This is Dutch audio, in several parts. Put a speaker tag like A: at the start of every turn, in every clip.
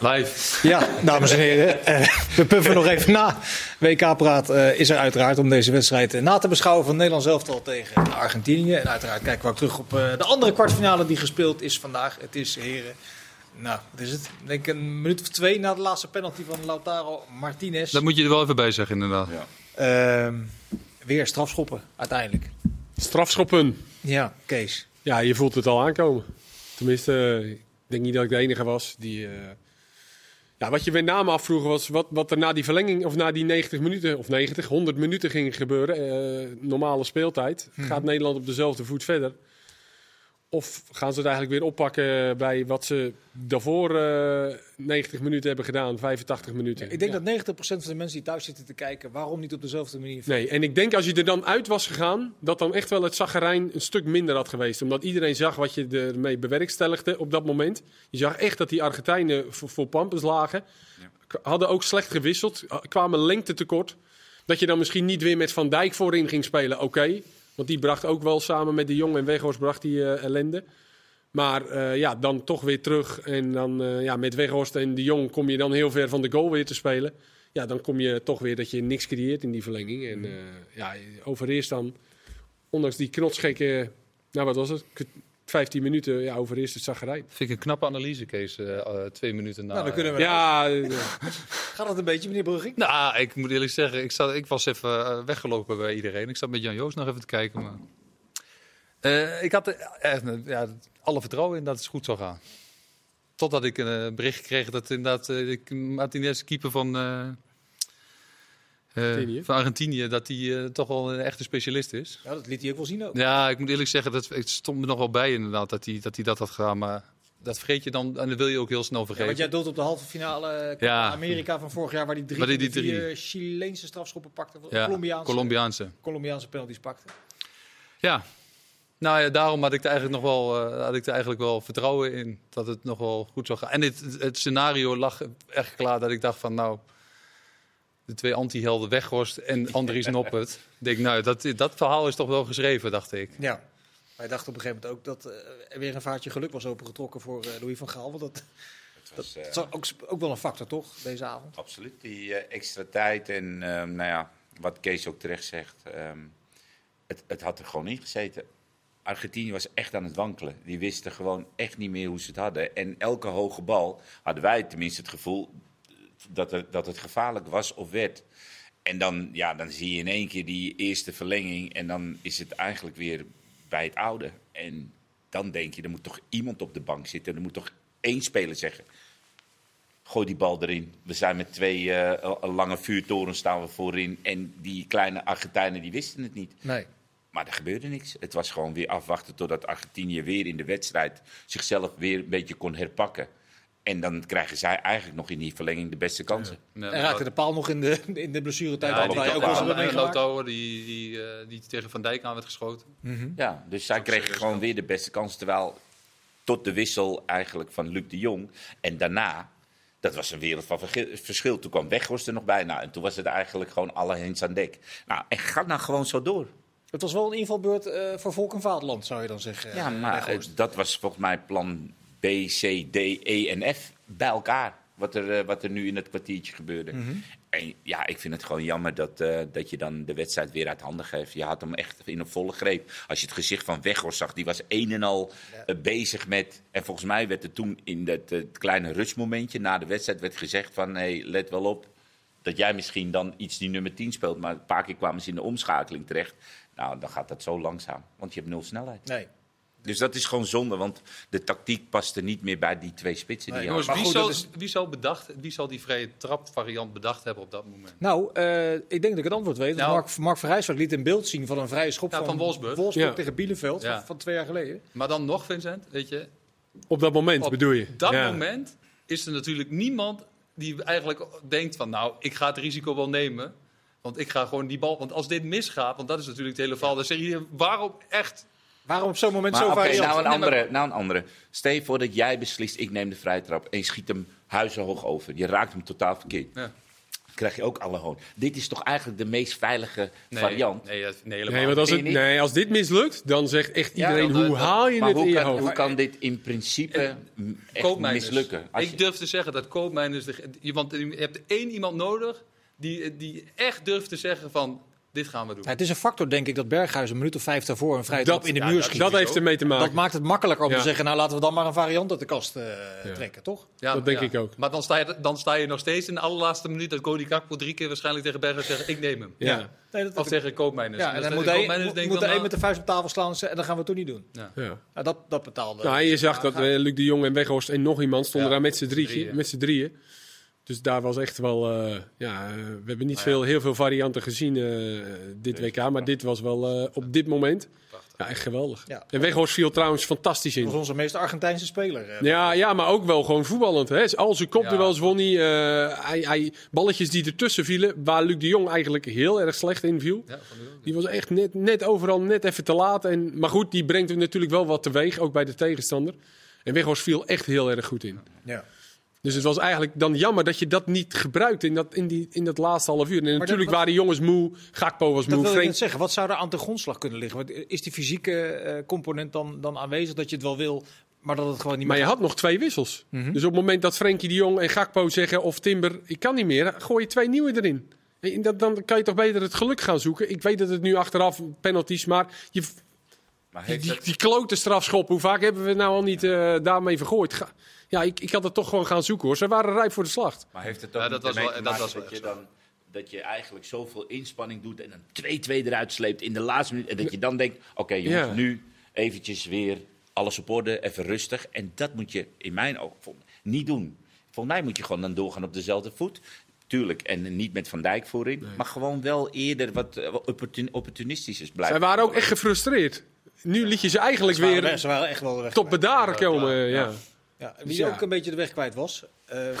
A: Live.
B: Ja, dames en heren, eh, we puffen nog even na. WK-praat eh, is er uiteraard om deze wedstrijd eh, na te beschouwen van Nederland zelf al tegen Argentinië. En uiteraard kijken we ook terug op eh, de andere kwartfinale die gespeeld is vandaag. Het is, heren, nou, wat is het? Ik denk een minuut of twee na de laatste penalty van Lautaro Martinez.
A: Dat moet je er wel even bij zeggen, inderdaad.
B: Ehm, weer strafschoppen, uiteindelijk.
C: Strafschoppen.
B: Ja, Kees.
C: Ja, je voelt het al aankomen. Tenminste, ik denk niet dat ik de enige was die. eh, Ja, wat je met name afvroeg was wat, wat er na die verlenging, of na die 90 minuten, of 90, 100 minuten ging gebeuren. eh, normale speeltijd. Gaat Nederland op dezelfde voet verder? Of gaan ze het eigenlijk weer oppakken bij wat ze daarvoor eh 90 minuten hebben gedaan, 85 minuten?
B: Ik denk
C: Ja.
B: dat 90% van de mensen die thuis zitten te kijken, waarom niet op dezelfde manier?
C: Nee, en ik denk als je er dan uit was gegaan, dat dan echt wel het zagrijn een stuk minder had geweest. Omdat iedereen zag wat je ermee bewerkstelligde op dat moment. Je zag echt dat die Argentijnen voor, voor Pampus lagen. K- Hadden ook slecht gewisseld, kwamen lengte tekort. Dat je dan misschien niet weer met Van Dijk voorin ging spelen, oké. Want die bracht ook wel samen met de Jong en Weghorst bracht die eh, ellende. Maar eh, ja, dan toch weer terug. En dan eh, ja, met Weghorst en de Jong kom je dan heel ver van de goal weer te spelen. Ja, dan kom je toch weer dat je niks creëert in die verlenging. En eh ja, overeerst dan, ondanks die knotsgekke, nou wat was het, 15 minuten, ja, overeerst het zaggerijn.
A: Vind ik een knappe analyse, Kees. eh, eh, twee minuten na.
B: Nou, dan kunnen we.
C: Ja, eh,
B: Gaat dat een beetje, meneer Brugging?
A: Nou, ik moet eerlijk zeggen, ik, zat, ik was even weggelopen bij iedereen. Ik zat met Jan Joost nog even te kijken. Maar... Eh, ik had er echt ja, alle vertrouwen in dat het goed zou gaan. Totdat ik een bericht kreeg dat inderdaad eh, ik- Martinez, keeper van,
C: Argentinië.
A: van Argentinië, dat hij eh, toch wel een echte specialist is.
B: Ja, dat liet hij ook wel zien ook.
A: Ja, ik moet eerlijk zeggen, dat, het stond me nog wel bij inderdaad dat hij dat, hij dat had gedaan. Maar dat vergeet je dan en dat wil je ook heel snel
B: Ja,
A: vergeten.
B: want jij doelt op de halve finale eh,
A: Ja.
B: Amerika van vorig jaar, waar die drie,
A: Waar die
B: Chileense strafschoppen pakte.
A: ja,
B: Colombiaanse,
A: Colombiaanse.
B: Colombiaanse penalties pakte.
A: Ja. Nou ja, daarom had ik er eigenlijk nog wel, eh, had ik er eigenlijk wel vertrouwen in dat het nog wel goed zou gaan. En het, het scenario lag echt klaar dat ik dacht van nou, de twee anti-helden Weghorst en Andries Noppert. Ik denk nou, dat, dat verhaal is toch wel geschreven, dacht ik.
B: Ja. Wij dachten op een gegeven moment ook dat eh, er weer een vaartje geluk was opengetrokken voor eh, Louis van Gaal. Want dat,
D: was, eh,
B: dat is ook, ook wel een factor, toch, deze avond?
D: Absoluut, die eh, extra tijd en ehm, nou ja, wat Kees ook terecht zegt, ehm, het, het had er gewoon in gezeten. Argentinië was echt aan het wankelen. Die wisten gewoon echt niet meer hoe ze het hadden. En elke hoge bal hadden wij tenminste het gevoel dat, er, dat het gevaarlijk was of werd. En dan, ja, dan zie je in één keer die eerste verlenging en dan is het eigenlijk weer bij het oude. En dan denk je, er moet toch iemand op de bank zitten. Er moet toch één speler zeggen, Gooi die bal erin. We zijn met twee eh, lange vuurtorens staan we voorin. En die kleine Argentijnen die wisten het niet.
B: Nee.
D: Maar er gebeurde niks. Het was gewoon weer afwachten totdat Argentinië weer in de wedstrijd zichzelf weer een beetje kon herpakken. En dan krijgen zij eigenlijk nog in die verlenging de beste kansen.
A: Ja,
B: En raakte de paal nog in de, in de blessuretijd.
A: ja,
B: ook wel eens
A: die, die, eh, die tegen Van Dijk aan werd geschoten.
D: Ja, dus zij kregen gewoon weer de beste kansen. Terwijl tot de wissel eigenlijk van Luc de Jong. En daarna, dat was een wereld van verschil. Toen kwam Weghorst er nog bij. Nou, en toen was het eigenlijk gewoon alle hens aan dek. Nou, en ga nou gewoon zo door.
B: Het was wel een invalbeurt eh, voor volk en vaderland, zou je dan zeggen.
D: Ja,
B: eh,
D: maar dat was volgens mij plan B, C, D, E en F bij elkaar. Wat er, eh, wat er nu in het kwartiertje gebeurde. En ja, ik vind het gewoon jammer dat, eh, dat je dan de wedstrijd weer uit handen geeft. Je had hem echt in een volle greep. Als je het gezicht van Weghorst zag, die was een en al eh, bezig met... En volgens mij werd er toen in dat kleine rustmomentje na de wedstrijd werd gezegd van... Hey, let wel op dat jij misschien dan iets die nummer 10 speelt. Maar een paar keer kwamen ze in de omschakeling terecht. Nou, dan gaat dat zo langzaam. Want je hebt nul snelheid.
B: Nee.
D: Dus dat is gewoon zonde, want de tactiek paste niet meer bij die twee spitsen. Die
B: Nee.
A: Jongens, wie,
B: goed,
A: zal,
B: dat is-
A: wie, zal bedacht, wie zal die vrije trap variant bedacht hebben op dat moment?
B: Nou, eh, ik denk dat ik het antwoord weet.
A: Nou.
B: Mark, Mark liet een beeld zien van een vrije schop
A: Ja,
B: van,
A: van Wolfsburg.
B: Wolfsburg
C: Ja.
B: tegen Bielefeld
A: Ja.
B: van, van twee jaar geleden.
A: Maar dan nog, Vincent, weet je,
C: op dat moment
A: op
C: bedoel je?
A: dat
C: Ja.
A: moment is er natuurlijk niemand die eigenlijk denkt van, nou, ik ga het risico wel nemen. Want ik ga gewoon die bal, want als dit misgaat, want dat is natuurlijk het hele verhaal. Dan zeg je, waarom echt?
B: Waarom op zo'n moment
D: Maar
B: zo
D: oké,
B: variant?
D: nou een andere. Nou een andere. Stel je voor dat jij beslist, ik neem de vrije trap. En je schiet hem huizenhoog over. Je raakt hem totaal verkeerd.
A: Ja.
D: krijg je ook alle hoon. Dit is toch eigenlijk de meest veilige
A: Nee,
D: variant?
A: Nee, dat- nee, helemaal
C: Nee, want als, het, nee, als dit mislukt, dan zegt echt
D: Ja,
C: iedereen, hoe
A: dat-
C: haal je het in
D: hoe
C: je
D: kan,
C: hoofd?
D: hoe kan dit in principe echt mislukken? Als
A: Ik
D: je-
A: durf te zeggen dat koopmijners... Want je hebt één iemand nodig die, die echt durft te zeggen van... Dit gaan we doen.
B: Ja, het is een factor, denk ik, dat Berghuis een minuut of vijf daarvoor een vrije trap
C: Dat,
B: in de
A: ja,
B: muur schiet.
C: dat heeft ermee te maken.
B: Dat maakt het makkelijker om
C: Ja.
B: te zeggen, nou laten we dan maar een variant uit de kast eh, trekken, toch?
A: Ja,
C: dat denk ik ook.
A: Maar dan sta, je, dan sta je nog steeds in de allerlaatste minuut... dat Cody Kakpo drie keer waarschijnlijk tegen Berghuis zegt... ik neem hem.
C: ja.
B: Nee, dat
A: Of tegen koopmijners.
B: ja, en
A: Dus
B: dan
A: de
B: moet hij moet,
A: dan,
B: een met de vuist op tafel slaan en zeggen, en dan gaan we het toch niet doen.
A: Ja.
C: Ja.
B: Ja, dat, dat betaalde.
C: Nou, en je zag dat eh, Luc de Jong en Weghorst en nog iemand stonden
A: Ja,
C: daar met z'n
A: drieën.
C: Dus daar was echt wel... eh, ja, eh, we hebben niet
A: ja.
C: veel, heel veel varianten gezien eh, dit WK. Maar dit was wel eh, op dit moment ja, echt geweldig.
B: Ja.
C: En Weghorst viel trouwens fantastisch
B: Dat was
C: in.
B: onze meest Argentijnse speler.
C: Ja, ja, maar ook wel gewoon voetballend. Hè. Al zijn kopduels won hij, eh, hij, hij. Balletjes die ertussen vielen, waar Luc de Jong eigenlijk heel erg slecht in viel. Die was echt net, net overal net even te laat. En, maar goed, die brengt hem natuurlijk wel wat teweeg, ook bij de tegenstander. En Weghorst viel echt heel erg goed in.
B: Ja.
C: Dus het was eigenlijk dan jammer dat je dat niet gebruikt in dat, in die, in dat laatste half uur. En natuurlijk
B: dat-
C: waren die jongens moe, Gakpo was
B: Dat
C: moe,
B: wil ik net zeggen. Wat zou er aan de grondslag kunnen liggen? Want Is die fysieke eh, component dan, dan aanwezig dat je het wel wil, maar dat het gewoon niet
C: Maar je
B: meer
C: had nog twee wissels.
B: Mhm.
C: Dus op het moment dat Frenkie de Jong en Gakpo zeggen of Timber, ik kan niet meer, gooi je twee nieuwe erin. En dat, dan kan je toch beter het geluk gaan zoeken. Ik weet dat het nu achteraf penalties, maar je,
D: Maar
C: die, die, klote strafschop, hoe vaak hebben we het nou al niet eh, daarmee vergooid? Ga- ja, ik, ik had het toch gewoon gaan zoeken hoor. Ze waren rijp voor de slacht.
D: maar heeft het ook
A: Ja,
D: niet
A: dat was wel-
D: te
A: dat was wel
D: dat je dan dat je eigenlijk zoveel inspanning doet en een 2-2 eruit sleept in de laatste minuut en dat je dan denkt, oké jongens,
C: Ja.
D: nu eventjes weer alles op orde, even rustig en dat moet je in mijn ogen niet doen. Volgens mij moet je gewoon dan doorgaan op dezelfde voet. Tuurlijk, en niet met Van Dijk voorin, maar gewoon wel eerder wat eh, opportun- opportunistisch is blijven.
C: Zij waren ook echt gefrustreerd. Nu liet je ze eigenlijk
B: Ze waren,
C: weer
B: ze waren echt wel
C: tot bedaren komen. Ja.
B: Ja, wie
C: Ja.
B: ook een beetje de weg kwijt was, eh,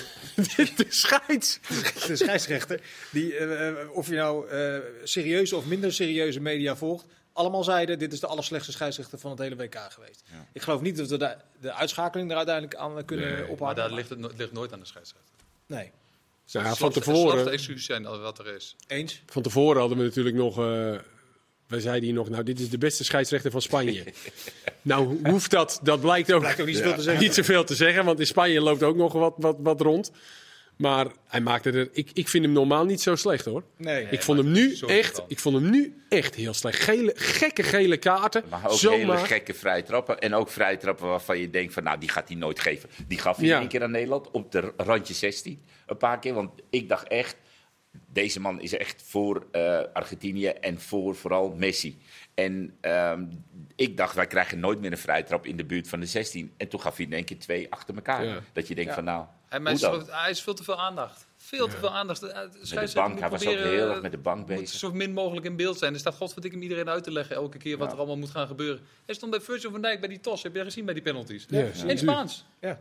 C: de scheids.
B: de scheidsrechter, die, eh, eh, of je nou eh, serieuze of minder serieuze media volgt, allemaal zeiden: dit is de allerslechtste scheidsrechter van het hele WK geweest. Ik geloof niet dat we de, de uitschakeling er uiteindelijk aan kunnen
C: Nee,
A: Maar daar ligt het, no- ligt nooit aan de scheidsrechter.
B: Nee,
A: Het
C: van,
A: het
C: tevoren,
A: excuus zijn al wat er is.
B: eens.
C: van tevoren hadden we natuurlijk nog. Wij zeiden hier nog, nou, dit is de beste scheidsrechter van Spanje. nou, hoe hoeft dat? Dat blijkt ook,
B: Blijkt ook niet zoveel te zeggen.
C: niet zoveel te zeggen, want in Spanje loopt ook nog wat, wat, wat rond. Maar hij maakte er. Ik, ik vind hem normaal niet zo slecht hoor.
B: Nee.
C: ik, vond hem nu echt, ik vond hem nu echt heel slecht. Gele, gekke gele kaarten.
D: Maar ook
C: Zomaar.
D: hele gekke vrije trappen. En ook vrije trappen waarvan je denkt van, nou, die gaat hij nooit geven. Die gaf hij
C: Ja.
D: één keer aan Nederland op de randje 16. Een paar keer, want ik dacht echt... Deze man is echt voor eh, Argentinië en voor vooral Messi. En ehm, ik dacht, wij krijgen nooit meer een vrije trap in de buurt van de 16. En toen gaf hij in één keer twee achter elkaar.
C: Ja.
D: Dat je denkt
B: Ja.
D: van, nou,
A: Hij,
D: hoe
A: is, hij is veel te veel aandacht. Veel te veel aandacht. De, de
D: Met de bank,
A: moet
D: hij was ook heel erg met de bank
A: moet
D: bezig.
A: zo min mogelijk in beeld zijn. Er staat godverdikke iedereen uit te leggen elke keer wat
D: Ja.
A: er allemaal moet gaan gebeuren. Hij stond bij Virgil van Dijk bij die tos. Heb je dat gezien bij die penalties?
C: Ja,
A: In Spaans.
B: Ja,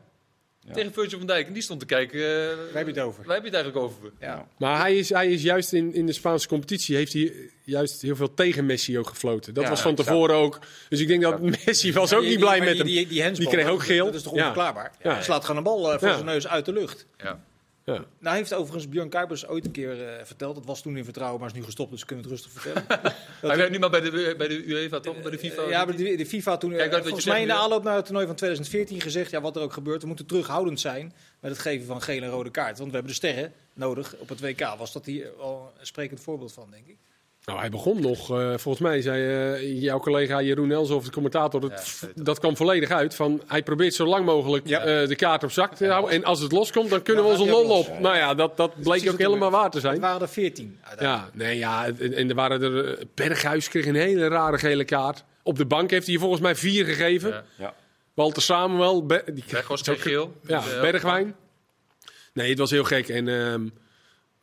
D: Ja.
A: Tegen Virgil van Dijk. En die stond te kijken. eh,
B: waar heb je het over?
A: Waar heb je het eigenlijk over?
B: Ja.
C: Maar hij is, hij is juist in, in de Spaanse competitie, heeft hij juist heel veel tegen Messi ook gefloten. Dat
D: Ja,
C: was van tevoren ook. Dus ik denk dat Messi was ook
B: Die-
C: niet
B: die-
C: blij met
B: die,
C: hem.
B: Die, die, handsbal,
C: Die kreeg ook
B: dat-
C: geel.
B: Dat is toch
C: Ja.
B: onverklaarbaar?
C: Ja.
B: Hij slaat gewoon een bal eh, voor
C: Ja.
B: zijn neus uit de lucht.
A: Ja.
C: Ja.
B: Nou heeft overigens Björn Kuipers ooit een keer eh, verteld, dat was toen in vertrouwen, maar is nu gestopt, dus kunnen we het rustig vertellen.
A: Hij werkt nu maar bij de, bij de UEFA, toch? Bij de FIFA.
B: ja, maar de, de FIFA toen, eh,
A: Kijk je
B: volgens
A: zegt
B: mij in de aanloop naar het toernooi van 2014 gezegd, ja wat er ook gebeurt, we moeten terughoudend zijn met het geven van gele en rode kaart. Want we hebben de sterren nodig op het WK. Was dat hier wel een sprekend voorbeeld van, denk ik.
C: Nou, hij begon nog, eh, volgens mij zei eh, jouw collega Jeroen Elshoff, de commentator, dat,
A: Ja,
C: dat kwam volledig uit. Van, hij probeert zo lang mogelijk
B: Ja.
C: eh, de kaart op zak te houden. En als het loskomt, dan kunnen we
B: Dan
C: onze lol op. Nou ja, dat, dat bleek ook helemaal
B: er-
C: waar te
B: Het
C: zijn.
B: waren er 14 uiteindelijk.
C: Ja, nee, ja, en, en er waren er. Berghuis kreeg een hele rare gele kaart. Op de bank heeft hij volgens mij vier gegeven.
A: Ja.
D: Ja.
C: Walter Samuel, Be- die
A: Weghorst kreeg geel.
C: Ja, Bergwijn. Nee, het was heel gek. En, ehm,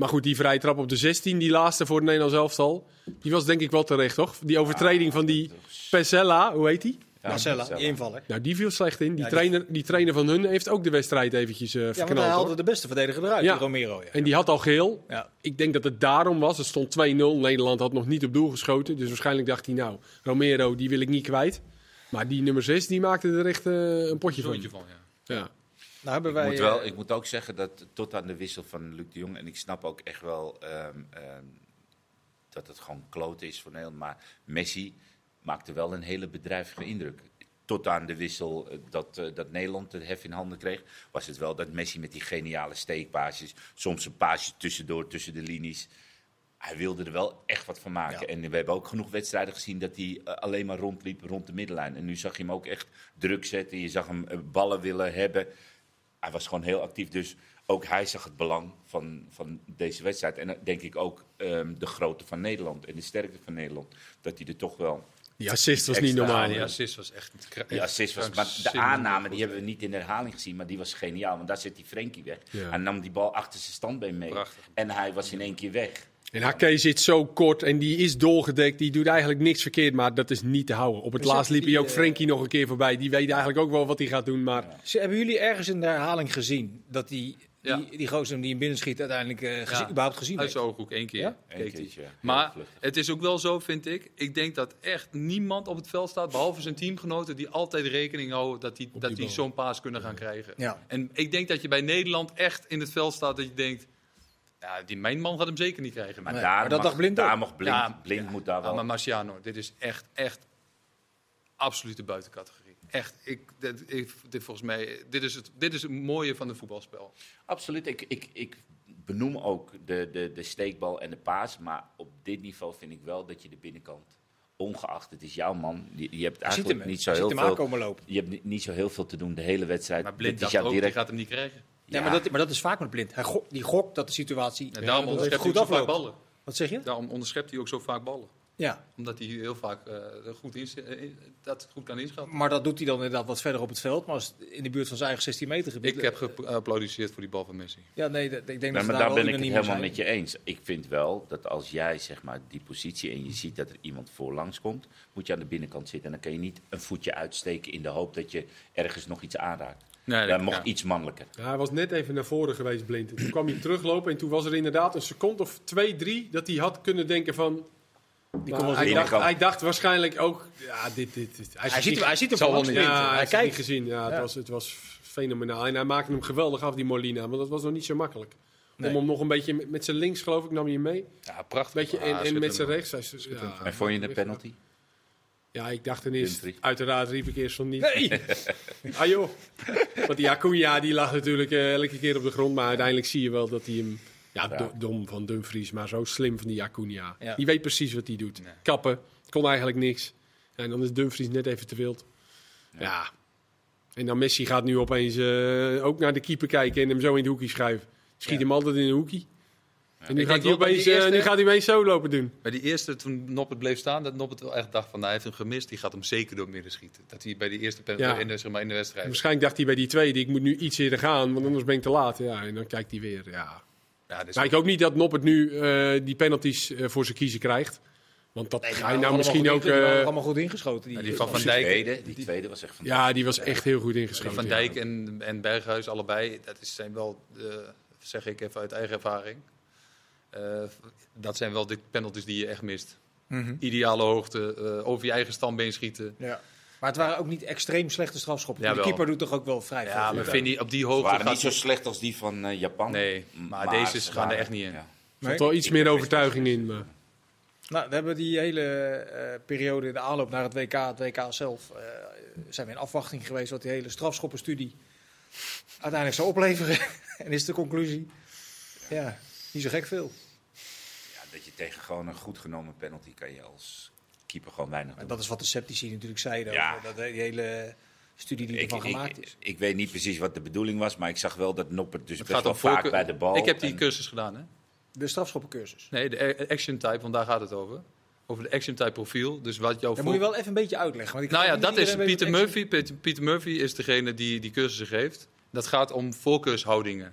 C: maar goed, die vrije trap op de 16, die laatste voor het Nederlands elftal, die was denk ik wel terecht, toch? Die overtreding van die Pesella, hoe heet die?
D: Ja,
B: die invaller.
C: Nou, die viel slecht in. Die,
B: Ja,
C: trainer, die trainer van hun heeft ook de wedstrijd eventjes eh
B: Ja, want hij haalde
C: hoor.
B: de beste verdediger eruit,
C: Ja.
B: Romero. Ja.
C: En die had al geel.
B: Ja.
C: Ik denk dat het daarom was. Het stond 2-0. Nederland had nog niet op doel geschoten. Dus waarschijnlijk dacht hij, nou, Romero, die wil ik niet kwijt. Maar die nummer 6, die maakte er echt eh, een potje van.
A: Zoontje van, ja.
B: Nou hebben
D: Ik
B: wij...
D: moet, wel,
B: eh,
D: ik moet ook zeggen dat tot aan de wissel van Luc de Jong, en ik snap ook echt wel ehm, ehm, dat het gewoon kloot is voor Nederland, maar Messi maakte wel een hele bedrijvige indruk. Tot aan de wissel eh, dat, eh, dat Nederland het hef in handen kreeg, was het wel dat Messi met die geniale steekpaasjes, soms een paasje tussendoor, tussen de linies. Hij wilde er wel echt wat van maken.
B: Ja.
D: En we hebben ook genoeg wedstrijden gezien dat hij alleen maar rondliep rond de middenlijn. En nu zag je hem ook echt druk zetten. Je zag hem ballen willen hebben. Hij was gewoon heel actief. Dus ook hij zag het belang van, van deze wedstrijd. En denk ik ook ehm, de grootte van Nederland en de sterkte van Nederland. Dat hij er toch wel.
C: Die assist was niet normaal.
A: Die assist was echt...
D: Die assist was. Maar de aanname die hebben we niet in herhaling gezien. Maar die was geniaal. Want daar zit die Frenkie weg.
C: Ja.
D: Hij nam die bal achter zijn standbeen mee.
A: Prachtig.
D: En hij was in één keer weg.
C: En Hakke zit zo kort en die is doorgedekt. Die doet eigenlijk niks verkeerd, maar dat is niet te houden. Op het
B: Dus
C: laatst liep hij ook
B: eh,
C: Frenkie nog een keer voorbij. Die weet eigenlijk ook wel wat hij gaat doen, maar...
B: Ze- Hebben jullie ergens in de herhaling gezien dat die,
A: Ja.
B: die, die gozer die hem binnenschiet uiteindelijk eh, gezien,
A: Ja.
B: überhaupt gezien
A: Uit zijn ooghoek één keer.
B: Ja?
D: Eén keertje, ja.
A: Maar het is ook wel zo, vind ik. Ik denk dat echt niemand op het veld staat, behalve zijn teamgenoten, die altijd rekening houden dat die, dat die zo'n paas kunnen gaan krijgen.
B: Ja.
A: En ik denk dat je bij Nederland echt in het veld staat dat je denkt, ja, die, mijn man gaat hem zeker niet krijgen.
D: Maar
B: Nee,
D: daar,
B: maar dat
D: mag,
B: dacht Blind
D: daar
B: ook.
D: mag Blind,
A: Ja,
D: Blind moet daar wel.
A: maar Marciano, dit is echt, echt absolute buitencategorie. Echt, ik, dit, ik, dit volgens mij, dit is, het, dit is het mooie van het voetbalspel.
D: Absoluut. Ik, ik, ik benoem ook de, de, de steekbal en de paas. Maar op dit niveau vind ik wel dat je de binnenkant, ongeacht het is jouw man, je, je hebt eigenlijk
B: hem,
D: niet zo
B: je
D: heel veel.
B: aankomen lopen.
D: Je hebt niet, niet zo heel veel te doen de hele wedstrijd.
A: Maar Blind dacht die gaat hem niet krijgen.
B: Ja, maar, dat, maar dat is vaak met blind. Hij die gokt dat de situatie
A: En daarom onderschept
B: het
A: hij
B: goed
A: ook zo vaak
B: afloopt.
A: ballen.
B: Wat zeg je?
A: Daarom onderschept hij ook zo vaak ballen.
B: Ja,
A: Omdat hij heel vaak eh, goed in, eh, dat goed kan inschatten.
B: maar dat doet hij dan inderdaad wat verder op het veld. Maar als in de buurt van zijn eigen 16 meter gebied.
A: Ik heb geapplaudisseerd voor die bal van Messi.
B: Ja, nee, ik denk
D: Ja,
B: dat
D: maar daar
B: daar
D: ben ik het helemaal
B: zijn.
D: met je eens. Ik vind wel dat als jij zeg maar die positie en je ziet dat er iemand voorlangs komt, moet je aan de binnenkant zitten. En dan kan je niet een voetje uitsteken in de hoop dat je ergens nog iets aanraakt.
A: Nee,
D: Hij
A: dat-
D: mocht
A: ja.
D: iets mannelijker.
C: Ja, hij was net even naar voren geweest, Blind. En toen kwam hij teruglopen en toen was er inderdaad een seconde of twee, drie... dat hij had kunnen denken van...
B: Die
C: Maar
B: komt wel
C: hij, dacht, hij dacht waarschijnlijk ook... Ja, dit, dit, dit-
B: Hij ziet hem, hij ziet hem
A: wel niet.
C: Ja, hij
B: kijkt.
C: gezien. Ja, het,
B: Ja.
C: Was, het was fenomenaal. En hij maakte hem geweldig af, die Molina. Maar dat was nog niet zo makkelijk.
B: Nee.
C: Om hem nog een beetje met, met zijn links, geloof ik, nam hij hem mee.
A: Ja, prachtig.
C: Weet je,
A: Ah,
C: en, en met zijn rechts. Hij, ja,
D: En vond je een penalty?
C: Ja, ik dacht eerste,
D: Dumfries.
C: uiteraard riep ik eerst van niet.
B: Nee!
C: Ah joh. Want die Acuna die lag natuurlijk eh, elke keer op de grond. Maar uiteindelijk zie je wel dat hij hem... Ja,
D: Ja.
C: do- dom van Dumfries, maar zo slim van die Acuna.
B: Ja.
C: Die weet precies wat hij doet.
A: Nee.
C: Kappen, kon eigenlijk niks. En dan is Dumfries net even te wild. Ja. En dan Messi gaat nu opeens eh, ook naar de keeper kijken en hem zo in het hoekje schuiven. Schiet
B: Ja.
C: hem altijd in een hoekje. En nu gaat, hij opeens,
A: die
C: eh,
A: eerste-
C: nu gaat hij opeens zo lopen doen.
A: Bij die eerste, toen Noppert bleef staan, dat Noppert wel echt dacht van, nou, hij heeft hem gemist. Die gaat hem zeker door midden schieten. Dat hij bij die eerste pen
C: Ja.
A: in, de, zeg maar, in de wedstrijd.
C: Waarschijnlijk dacht hij bij die tweede, ik moet nu iets eerder gaan, want anders ben ik te laat. Ja, en dan kijkt hij weer. Ja.
A: Ja, is
C: Maar ik hoop niet dat Noppert nu eh, die penalties eh, voor zijn kiezen krijgt. Want dat
B: Nee, die
C: ga je nou misschien
B: goed
C: ook...
B: die
C: eh,
B: allemaal goed ingeschoten. Die,
A: Ja, die van Van
D: Die
A: Dijk,
D: tweede, die tweede was echt van
C: ja, die was echt heel goed
A: die
C: ingeschoten.
A: van
C: ja.
A: Dijk en, en Berghuis, allebei, dat is, zijn wel, de, zeg ik even uit eigen ervaring. Eh, dat zijn wel de penalties die je echt mist.
B: Mhm.
A: Ideale hoogte, eh, over je eigen standbeen schieten.
B: Ja. Maar het waren ook niet extreem slechte strafschoppen. De keeper doet toch ook wel vrij veel.
A: Ja, maar vind op die
D: Ze
A: hoogte
D: waren
A: gaat
D: niet zo slecht als die van eh, Japan.
A: Nee, maar deze
D: ze
A: gaan er
D: waren-
A: echt niet in.
D: ja.
C: Er zat wel iets meer overtuiging in. Maar.
B: Nou, we hebben die hele eh, periode, de aanloop naar het WK, het WK zelf, eh, zijn we in afwachting geweest wat die hele strafschoppenstudie uiteindelijk zou opleveren. en is de conclusie, ja, niet zo gek veel.
D: Ja, dat je tegen gewoon een goed genomen penalty kan je als keeper gewoon weinig
B: En
D: doen.
B: dat is wat de sceptici natuurlijk zeiden,
D: Ja.
B: over dat, die hele studie die
D: ik,
B: ervan
D: ik,
B: gemaakt is.
D: ik weet niet precies wat de bedoeling was, maar ik zag wel dat Noppert dus
A: Het
D: best
A: gaat
D: wel vaak
A: voorkeur-
D: bij de bal.
A: Ik heb die
D: en-
A: cursus gedaan, hè?
B: De strafschoppencursus.
A: Nee, de action type, want daar gaat het over. Over de action type profiel. Dus wat jouw voor-
B: moet je wel even een beetje uitleggen. Want ik
A: Nou ja, dat is Pieter Murphy. Pieter, Pieter Murphy is degene die die cursussen geeft. Dat gaat om voorkeurshoudingen.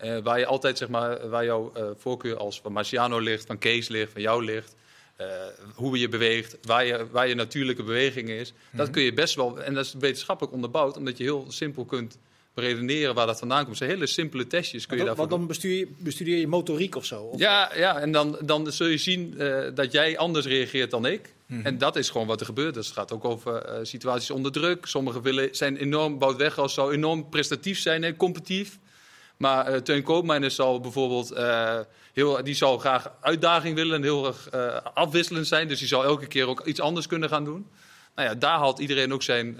A: Eh, waar je altijd, zeg maar, waar jouw eh, voorkeur als van Marciano ligt, van Kees ligt, van jou ligt. eh, hoe je beweegt, waar je, waar je natuurlijke beweging is. Dat
B: Mhm.
A: kun je best wel, en dat is wetenschappelijk onderbouwd, omdat je heel simpel kunt redeneren waar dat vandaan komt. Zijn hele simpele testjes kun je daarvoor
B: want dan bestuur je, bestudeer je motoriek of zo. Of
A: ja, ja, en dan, dan zul je zien dat jij anders reageert dan ik. En dat is gewoon wat er gebeurt. Dus het gaat ook over situaties onder druk. Sommigen willen, zijn enorm, Wout Weghorst zou enorm prestatief zijn en competitief. Maar eh Teun Koopmeiners zal bijvoorbeeld, eh, heel, die zal graag uitdaging willen en heel erg eh, afwisselend zijn. Dus die zal elke keer ook iets anders kunnen gaan doen. Nou ja, daar haalt iedereen ook zijn,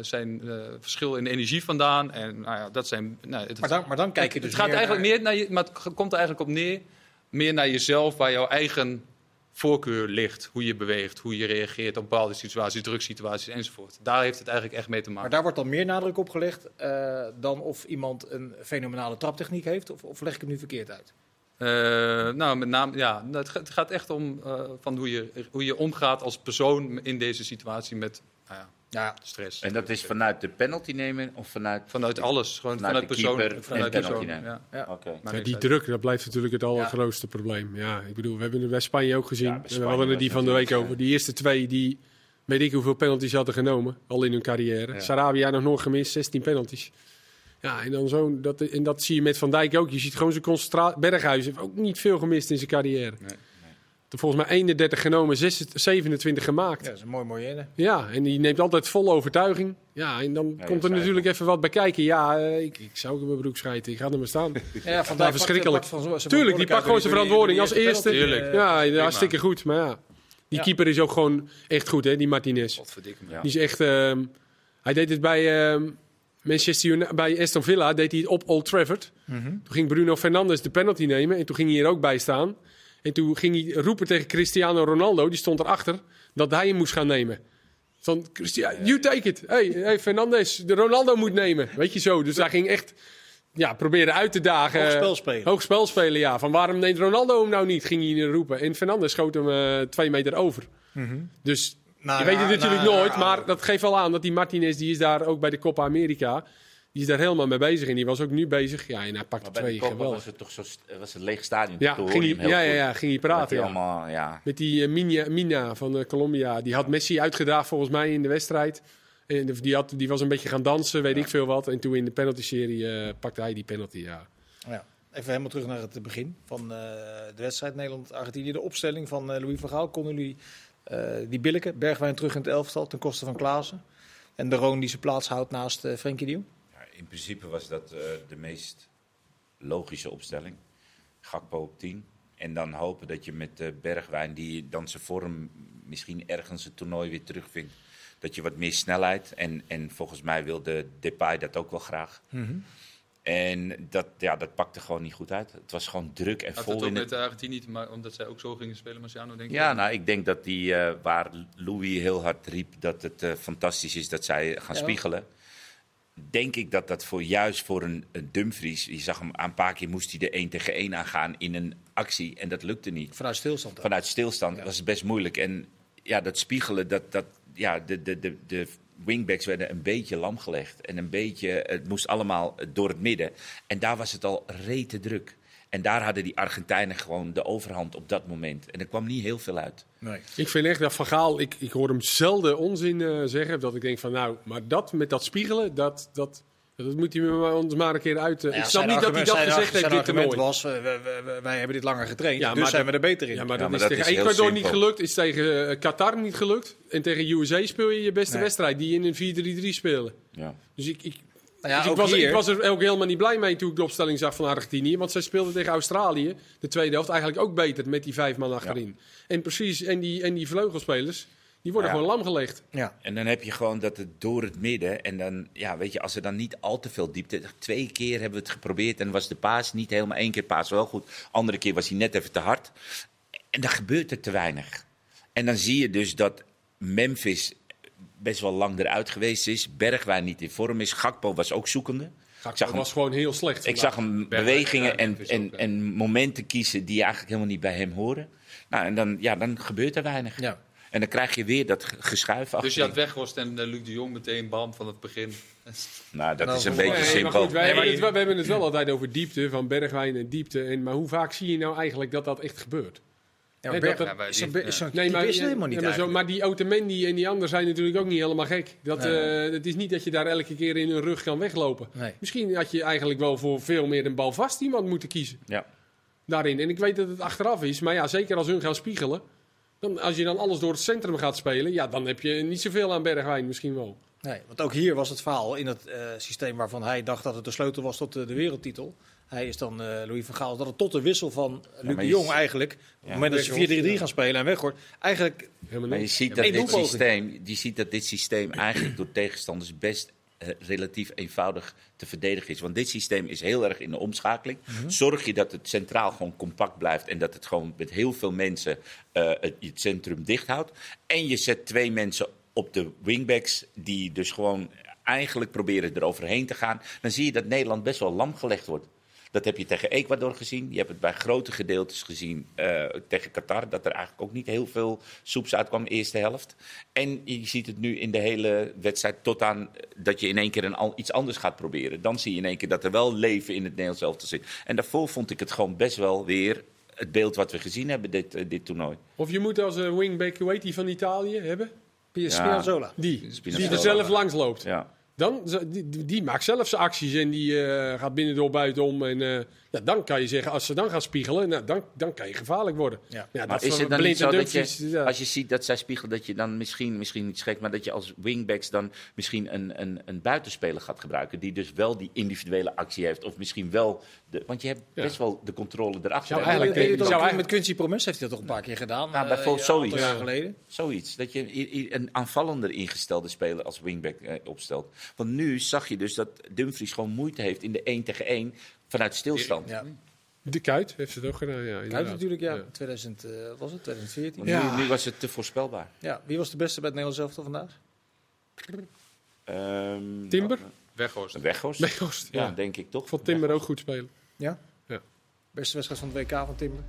A: zijn verschil in energie vandaan. En nou ja, dat zijn... Nou, het,
B: Maar dan, maar dan kijk je dus
A: het gaat eigenlijk
B: naar-
A: meer naar je, maar het komt er eigenlijk op neer, meer naar jezelf, waar jouw eigen voorkeur ligt. Hoe je beweegt, hoe je reageert op bepaalde situaties, drugsituaties enzovoort. Daar heeft het eigenlijk echt mee te
B: Maar
A: maken.
B: daar wordt dan meer nadruk op gelegd eh, dan of iemand een fenomenale traptechniek heeft. Of, of leg ik hem nu verkeerd uit?
A: Eh, nou, met name, ja, nou, het gaat echt om eh, van hoe, je, hoe je omgaat als persoon in deze situatie met nou ja,
B: Ja,
A: stress.
D: En dat is vanuit de penalty nemen of vanuit...
A: Vanuit alles, gewoon
D: Vanuit
A: vanuit,
D: de
A: persoon.
D: keeper
A: vanuit
D: en
A: persoon,
D: penalty nemen.
A: ja.
B: ja.
D: Oké.
A: Maar
C: die druk, dat blijft natuurlijk het allergrootste probleem. Ja, ik bedoel, we hebben het bij Spanje ook gezien. We hadden het
D: was
C: die van de week over. Die eerste twee, die weet ik hoeveel penalties hadden genomen. Al in hun carrière.
D: Ja.
C: Sarabia nog nooit gemist, 16 penalties. Ja, en, dan zo, dat, en dat zie je met Van Dijk ook. Je ziet gewoon zijn concentratie. Berghuis heeft ook niet veel gemist in zijn carrière.
D: Nee,
C: Volgens mij 31 genomen, 26 27 gemaakt.
B: ja, dat is een mooi mooi
C: Ja, en die neemt altijd vol overtuiging. Ja, en dan
D: Ja,
C: komt er natuurlijk even wat bij kijken. Ja, eh, ik, ik zou ook in mijn broek schijten. Ik ga er maar staan.
B: Ja, van
C: Nou, verschrikkelijk. Tuurlijk, die pakt gewoon zijn verantwoording als eerste.
A: Tuurlijk.
C: Ja, hartstikke goed. Maar ja, die
B: Ja.
C: keeper is ook gewoon echt goed, hè, die Martinez. Die is echt... ehm, hij deed het bij ehm, Manchester United, bij Aston Villa, deed hij het op Old Trafford.
B: Mhm.
C: Toen ging Bruno Fernandes de penalty nemen en toen ging hij er ook bij staan. En toen ging hij roepen tegen Cristiano Ronaldo, die stond erachter, dat hij hem moest gaan nemen. Van, Cristiano, you take it. Hey, hey, Fernandes, de Ronaldo moet nemen. Weet je zo. Dus hij ging echt ja, proberen uit te dagen.
B: Hoog spel spelen.
C: Hoog spel spelen, ja. Van waarom neemt Ronaldo hem nou niet, ging hij roepen. En Fernandes schoot hem eh, twee meter over. Dus
B: Nou,
C: je weet het natuurlijk
B: nou,
C: nooit, maar dat geeft wel aan dat die Martinez, die is daar ook bij de Copa America, die is daar helemaal mee bezig. En die was ook nu bezig. Ja, en hij pakte
D: Maar
C: twee geweldig.
D: was het toch zo st- was het leeg stadion.
C: Ja, ging hij, ja, ja, ja, ging hij praten.
D: hij
C: Ja.
D: allemaal, ja.
C: Met die eh, Mina, Mina van eh, Colombia. Die had Messi uitgedaagd volgens mij in de wedstrijd. En die, had, die was een beetje gaan dansen, weet ik veel wat. En toen in de penalty-serie eh, pakte hij die penalty, ja.
B: Ja. Even helemaal terug naar het begin van eh, de wedstrijd Nederland-Argentinië. De opstelling van eh, Louis van Gaal. Konden jullie eh, die billijken, Bergwijn terug in het elftal ten koste van Klaassen? En de Roon die zijn plaats houdt naast eh Frenkie de Jong?
D: In principe was dat eh, de meest logische opstelling. Gakpo op 10. En dan hopen dat je met eh, Bergwijn, die dan zijn vorm misschien ergens het toernooi weer terugvindt. Dat je wat meer snelheid. En, en volgens mij wilde Depay dat ook wel graag. En dat, ja, dat pakte gewoon niet goed uit. Het was gewoon druk en
A: Had
D: vol
A: het ook
D: in het
A: met de Argentinië te maken, omdat zij ook zo gingen spelen, Marciano, denk ik?
D: Ja, nou, ik denk dat die, eh, waar Louis heel hard riep dat het fantastisch is dat zij gaan
B: Ja.
D: spiegelen. Denk ik dat dat voor juist voor een, een Dumfries, je zag hem aan een paar keer moest hij er één tegen één aan gaan in een actie en dat lukte niet.
B: Vanuit stilstand. ook.
D: Vanuit stilstand
B: Ja.
D: was het best moeilijk. En ja, dat spiegelen, dat, dat, ja, de, de, de, de wingbacks werden een beetje lam gelegd. En een beetje, het moest allemaal door het midden. En daar was het al rete druk. En daar hadden die Argentijnen gewoon de overhand op dat moment. En er kwam niet heel veel uit.
B: Nee.
C: Ik vind echt dat Van Gaal, ik, ik hoor hem zelden onzin eh, zeggen. Dat ik denk van nou, maar dat met dat spiegelen, dat, dat, dat moet hij me maar- ons maar een keer uit. eh,
B: ja,
C: ik snap
B: zijn
C: niet dat hij dat gezegd
B: zijn
C: heeft dit
B: argument was, eh, we- we- we- wij hebben dit langer getraind,
C: Ja,
B: dus
C: maar
B: zijn
C: dat-
B: we er beter in.
C: Ja, maar
D: Ja,
C: dat
D: maar
C: is
D: dat
C: tegen
D: is
C: Ecuador niet gelukt, is tegen Qatar niet gelukt. En tegen USA speel je je beste
B: Nee.
C: wedstrijd, die in een 4-3-3 spelen.
D: Ja.
C: Dus ik, ik,
B: Nou ja,
C: dus ik, was,
B: hier-
C: ik was er ook helemaal niet blij mee toen ik de opstelling zag van Argentinië. Want zij speelden tegen Australië, de tweede helft, eigenlijk ook beter met die vijf man achterin. En precies, en die, en die vleugelspelers, die worden
D: Ja.
C: gewoon lam gelegd.
B: Ja.
D: En dan heb je gewoon dat het door het midden. En dan, ja, weet je, als er dan niet al te veel diepte. Twee keer hebben we het geprobeerd en was de paas niet helemaal. één keer paas wel goed. Andere keer was hij net even te hard. En dan gebeurt er te weinig. En dan zie je dus dat Memphis best wel lang eruit geweest is. Bergwijn niet in vorm is. Gakpo was ook zoekende.
C: Dat
D: zag hem-
C: was gewoon heel slecht.
D: Ik zag hem
A: Bergwijn,
D: bewegingen en, en,
A: ook, hè.
D: en momenten kiezen die eigenlijk helemaal niet bij hem horen. Nou, en dan, ja, dan gebeurt er weinig.
B: Ja.
D: En dan krijg je weer dat ge- geschuif achter.
A: Dus je had Weghorst en eh, Luc de Jong meteen bam van het begin.
D: Nou, dat
B: Nou,
D: is een beetje
C: Nee, maar
D: simpel.
C: goed, wij,
B: Nee,
C: hebben
B: maar
C: het, hebben het wel altijd over diepte, van Bergwijn en diepte. En, maar hoe vaak zie je nou eigenlijk dat dat echt gebeurt?
B: Ja,
C: Nee,
A: maar
B: is
A: die-
B: is
C: Nee, maar,
B: is helemaal niet
C: ja, maar, zo,
B: eigenlijk.
C: maar die Otamendi en die anderen zijn natuurlijk ook niet helemaal gek. Dat,
B: Nee.
C: eh, het is niet dat je daar elke keer in hun rug kan weglopen.
B: Nee.
C: Misschien had je eigenlijk wel voor veel meer een balvast iemand moeten kiezen
D: Ja.
C: daarin. En ik weet dat het achteraf is, maar ja, zeker als hun gaan spiegelen, Dan, als je dan alles door het centrum gaat spelen, ja, dan heb je niet zoveel aan Bergwijn misschien wel.
B: Nee, want ook hier was het verhaal in het eh, systeem waarvan hij dacht dat het de sleutel was tot de wereldtitel. Hij is dan eh, Louis van Gaal, dat het tot de wissel van Luc
D: maar
B: de Jong eigenlijk, op het moment dat je 4-3-3
C: ja.
B: gaan spelen en weggooit, eigenlijk
C: Helemaal
D: Maar je
C: niet.
D: ziet, dat dit systeem, je ziet dat dit systeem eigenlijk door tegenstanders best eh, relatief eenvoudig te verdedigen is. Want dit systeem is heel erg in de omschakeling. Zorg je dat het centraal gewoon compact blijft en dat het gewoon met heel veel mensen eh, het, het centrum dicht houdt. En je zet twee mensen op de wingbacks die dus gewoon eigenlijk proberen eroverheen te gaan. Dan zie je dat Nederland best wel lam gelegd wordt. Dat heb je tegen Ecuador gezien. Je hebt het bij grote gedeeltes gezien eh, tegen Qatar. Dat er eigenlijk ook niet heel veel soeps uitkwam in de eerste helft. En je ziet het nu in de hele wedstrijd tot aan dat je in één keer een, iets anders gaat proberen. Dan zie je in één keer dat er wel leven in het Nederlands elftal zit. En daarvoor vond ik het gewoon best wel weer het beeld wat we gezien hebben dit, eh, dit toernooi.
C: Of je moet als een wingback, hoe heet die van Italië, hebben?
B: Spinazzola.
C: Die, die
D: Spinazzola.
C: er zelf langs loopt.
D: Ja.
C: Dan, die, die- maakt zelf zijn acties en die eh, gaat binnendoor buitenom. En eh, ja, dan kan je zeggen, als ze dan gaan spiegelen, nou, dan, dan kan je gevaarlijk worden.
B: Ja.
C: Ja,
D: Maar
C: dat
D: is het dan niet zo dat je,
C: Dumfries, ja.
D: als je ziet dat zij spiegelen, dat je dan misschien, misschien niet schrikt, maar dat je als wingbacks dan misschien een, een, een buitenspeler gaat gebruiken, die dus wel die individuele actie heeft, of misschien wel, de, want je hebt
C: Ja.
D: best wel de controle erachter.
C: Zou eigenlijk-
B: je
C: zou eigenlijk-
B: met Quincy Promes heeft hij dat toch een paar keer gedaan.
D: Nou,
B: eh,
D: bijvoorbeeld zoiets.
B: jaar geleden.
D: Zoiets, dat je een aanvallender ingestelde speler als wingback opstelt. Want nu zag je dus dat Dumfries gewoon moeite heeft in de 1 tegen 1 vanuit stilstand.
B: Ja.
C: De Kuit heeft het ook gedaan, ja.
B: Kuit
C: inderdaad.
B: natuurlijk, ja. 2000, eh, was het 2014.
D: Want
B: Ja.
D: nu, nu was het te voorspelbaar.
B: Wie was de beste bij het Nederlands elftal vandaag?
D: Ehm,
C: Timber?
A: Weghorst.
D: Weghorst?
C: Weghorst,
D: Ja,
C: ja.
D: denk ik toch.
C: Vond Timber ook goed spelen.
B: Ja?
C: Ja.
B: Beste wedstrijd van het WK van Timber?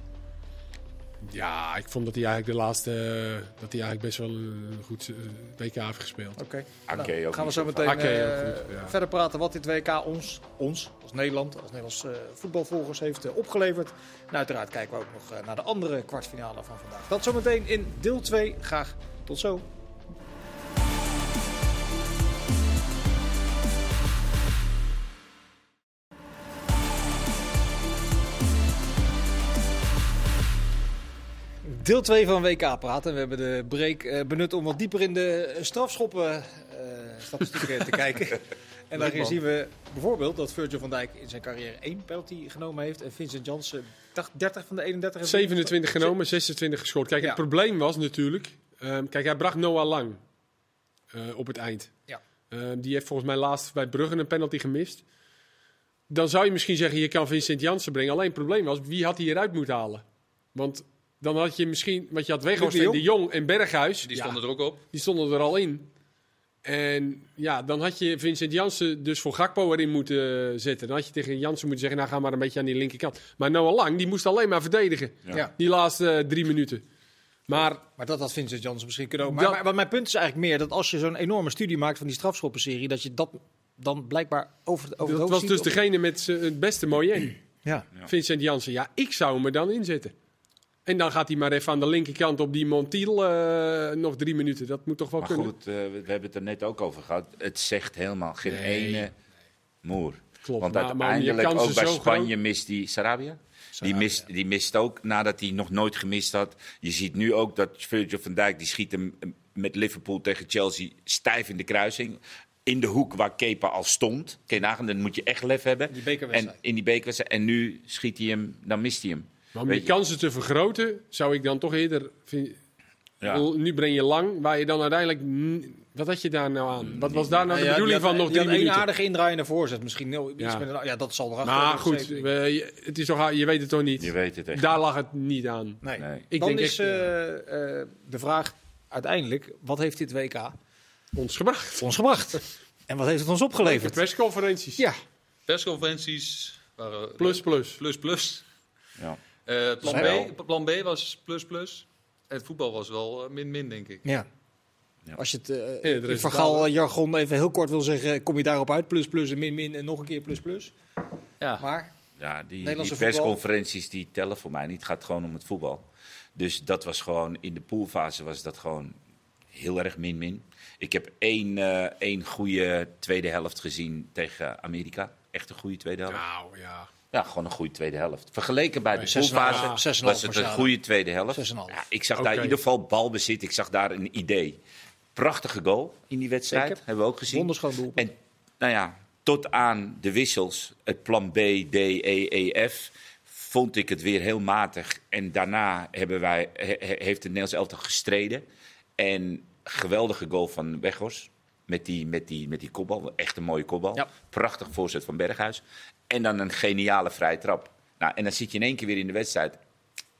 C: Ja, ik vond dat hij eigenlijk de laatste, eh, dat hij eigenlijk best wel een goed eh, WK heeft gespeeld.
B: Oké.
D: Ake
B: Nou, gaan we zo meteen eh,
C: goed, ja.
B: verder praten wat dit WK ons, ons als Nederland, als Nederlands eh, voetbalvolgers heeft eh, opgeleverd. En uiteraard kijken we ook nog eh, naar de andere kwartfinale van vandaag. Dat zometeen in deel 2. Graag tot zo. Deel 2 van WK praten. We hebben de break eh, benut om wat dieper in de strafschoppen eh statistieken te kijken. En daarin zien we bijvoorbeeld dat Virgil van Dijk in zijn carrière één penalty genomen heeft. En Vincent Janssen dacht 30 van de 31. heeft
C: 27 genomen, 26 gescoord. Kijk,
B: Ja.
C: het probleem was natuurlijk... ehm, kijk, hij bracht Noah Lang eh, op het eind.
B: Ja.
C: Ehm, die heeft volgens mij laatst bij Brugge een penalty gemist. Dan zou je misschien zeggen, je kan Vincent Janssen brengen. Alleen het probleem was, wie had hij eruit moeten halen? Want dan had je misschien... Want je had Weghorst
B: Luc de
C: en De Jong en Berghuis.
A: Die
C: Ja,
A: stonden er ook op.
C: die stonden er al in. En ja, dan had je Vincent Jansen dus voor Gakpo erin moeten zetten. Dan had je tegen Jansen moeten zeggen, nou ga maar een beetje aan die linkerkant. Maar Noah Lang, die moest alleen maar verdedigen.
B: Ja.
C: Die laatste eh, drie minuten. Maar
B: Maar dat had Vincent Janssen misschien kunnen ook. Maar,
C: Dat-
B: maar, maar mijn punt is eigenlijk meer dat als je zo'n enorme studie maakt van die strafschoppenserie, dat je dat dan blijkbaar over, over het
C: dat was dus
B: of-
C: degene met het beste moyen.
B: Ja.
C: Vincent Jansen. Ja, ik zou hem er dan inzetten. En dan gaat hij maar even aan de linkerkant op die Montiel eh, nog drie minuten. Dat moet toch wel
D: Maar
C: kunnen?
D: goed, eh, we hebben het er net ook over gehad. Het zegt helemaal geen
C: Nee.
D: ene moer.
C: Klopt.
D: Want
C: maar-
D: uiteindelijk ook bij Spanje
C: groot.
D: mist die Sarabia. Die mist, die mist ook nadat hij nog nooit gemist had. Je ziet nu ook dat Virgil van Dijk die schiet hem eh, met Liverpool tegen Chelsea stijf in de kruising. In de hoek waar Kepa al stond. Nagaan, dan moet je echt lef hebben.
B: Die
D: En in die bekerwedstrijd. En nu schiet hij hem, dan mist hij hem.
C: Maar om die
D: je-
C: kansen te vergroten, zou ik dan toch eerder... vind-
D: Ja.
C: Nu breng je lang, waar je dan uiteindelijk... Wat had je daar nou aan? Wat was daar nou de
B: Ja,
C: bedoeling
B: die had-
C: van nog
B: die
C: drie minuten?
B: aardige indraaiende voorzet. Misschien iets
C: Ja.
B: met een- ja, dat zal erachter
C: Maar goed, we- je, het is toch, je weet het toch niet?
D: Je weet het echt.
C: Daar lag het niet aan.
B: Nee.
D: Nee.
C: Ik
B: Dan
C: denk
B: is
C: echt,
B: eh, eh, de vraag uiteindelijk, wat heeft dit WK
C: Ons gebracht.
B: ons gebracht? en wat heeft het ons
C: De
B: opgeleverd?
C: persconferenties.
B: Ja,
A: Persconferenties waren
C: Plus, plus.
A: plus, plus.
D: Ja.
A: Eh, plan. B, plan B was plus, plus. Het voetbal was wel eh, min, min, denk ik.
B: ja.
D: Ja.
B: Als je het eh
C: resultaten.
B: vergal jargon even heel kort wil zeggen, kom je daarop uit. Plus, plus en min, min en nog een keer plus, plus.
A: Ja.
B: Maar
D: Ja, die, die
B: Nederlandse voetbal.
D: persconferenties die tellen voor mij niet. Het gaat gewoon om het voetbal. Dus dat was gewoon, in de poolfase was dat gewoon heel erg min-min. Ik heb één, eh, één goede tweede helft gezien tegen Amerika. Echt een goede tweede helft.
C: Nou ja.
D: Ja, gewoon een goede tweede helft. Vergeleken bij de poolfase was het een goede tweede helft. Ja, ik zag daar in ieder geval balbezit. Ik zag daar een idee. Prachtige goal in die wedstrijd.
B: Zeker.
D: Hebben we ook gezien.
B: Wonderschoon doelpunt.
D: En nou ja, tot aan de wissels, het plan B, D, E, E, F, vond ik het weer heel matig. En daarna hebben wij, he- he- heeft het Nederlands elftal gestreden. En geweldige goal van Weghorst. Met die, met, die, met die kopbal. Echt een mooie kopbal.
B: Ja.
D: Prachtig voorzet van Berghuis. En dan een geniale vrije trap. Nou, en dan zit je in één keer weer in de wedstrijd.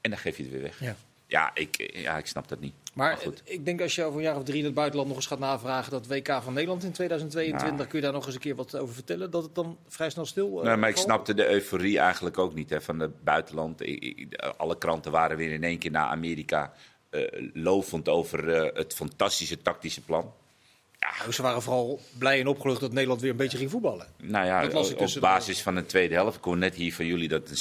D: En dan geef je het weer weg.
B: Ja.
D: Ja, ik, ja, ik snap dat niet.
B: Maar
D: goed.
B: ik denk als je over een jaar of drie in het buitenland nog eens gaat navragen dat WK van Nederland in 2022,
D: Nou.
B: kun je daar nog eens een keer wat over vertellen? Dat het dan vrij snel stil uh,
D: Nee, maar ik snapte de euforie eigenlijk ook niet hè, van het buitenland. Alle kranten waren weer in één keer naar Amerika eh, lovend over eh, het fantastische tactische plan.
B: Nou, ze waren vooral blij en opgelucht dat Nederland weer een beetje ging voetballen.
D: Nou ja, op
B: de-
D: basis van een tweede helft. Ik hoor net hier van jullie dat het een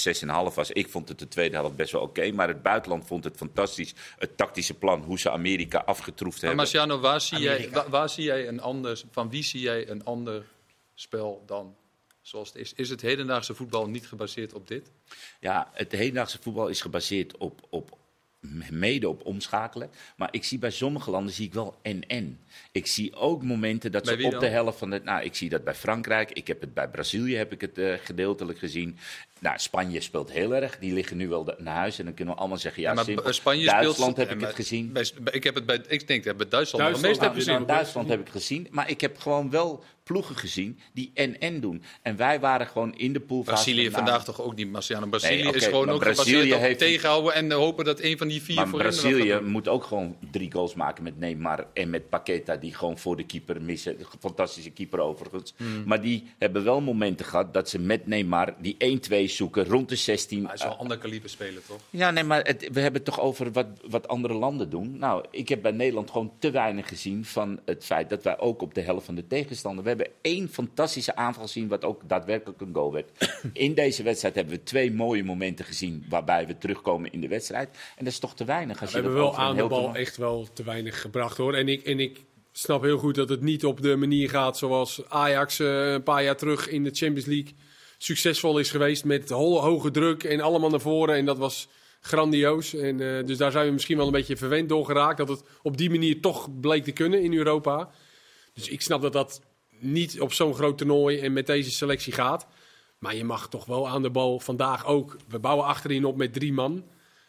D: 6,5 was. Ik vond het de tweede helft best wel oké. maar het buitenland vond het fantastisch. Het tactische plan, hoe ze Amerika afgetroefd
A: Maar
D: hebben.
A: Marciano, waar zie, jij, waar zie jij een ander, van wie zie jij een ander spel dan zoals het is? Is het hedendaagse voetbal niet gebaseerd op dit?
D: Ja, het hedendaagse voetbal is gebaseerd op, op mede op omschakelen. Maar ik zie bij sommige landen zie ik wel en-en. Ik zie ook momenten dat
A: Bij
D: ze op
A: dan?
D: de helft van het... Nou, ik zie dat bij Frankrijk. Ik heb het bij Brazilië heb ik het eh, gedeeltelijk gezien. Nou, Spanje speelt heel erg. Die liggen nu wel de- naar huis. En dan kunnen we allemaal zeggen, ja,
A: maar
D: simpel.
A: Spanje
D: Duitsland
A: speelt,
D: heb
A: Ja,
D: ik het gezien.
A: bij- bij- ik, heb het bij, ik denk dat bij Duitsland,
C: Duitsland
A: meest heb gezien.
D: Nou, Duitsland heb ik gezien. Maar ik heb gewoon wel ploegen gezien die en-en doen. En wij waren gewoon in de poolfase.
A: Brazilië vandaag toch ook niet, Marciano. Brazilië
D: Nee,
A: is gewoon ook
D: Brazilië
A: gebaseerd op
D: heeft-
A: tegenhouden en hopen dat een van die vier
D: Maar Brazilië moet ook gewoon drie goals maken met Neymar en met Paqueta, die gewoon voor de keeper missen. Fantastische keeper overigens.
A: Hmm.
D: Maar die hebben wel momenten gehad dat ze met Neymar die 1-2 zoeken rond de 16.
A: Maar hij is wel een ander kaliber spelen, toch?
D: Ja, nee, maar het, we hebben het toch over wat, wat andere landen doen. Nou, ik heb bij Nederland gewoon te weinig gezien van het feit dat wij ook op de helft van de tegenstander. We hebben één fantastische aanval gezien, wat ook daadwerkelijk een goal werd. In deze wedstrijd hebben we twee mooie momenten gezien waarbij we terugkomen in de wedstrijd. En dat is toch te weinig. Als
C: We
D: je
C: hebben wel aan de bal echt wel te weinig gebracht hoor. En ik, en ik snap heel goed dat het niet op de manier gaat zoals Ajax eh, een paar jaar terug in de Champions League succesvol is geweest. Met ho- hoge druk en allemaal naar voren. En dat was grandioos. En, eh, dus daar zijn we misschien wel een beetje verwend door geraakt. Dat het op die manier toch bleek te kunnen in Europa. Dus ik snap dat dat niet op zo'n groot toernooi en met deze selectie gaat. Maar je mag toch wel aan de bal vandaag ook. We bouwen achterin op met drie man.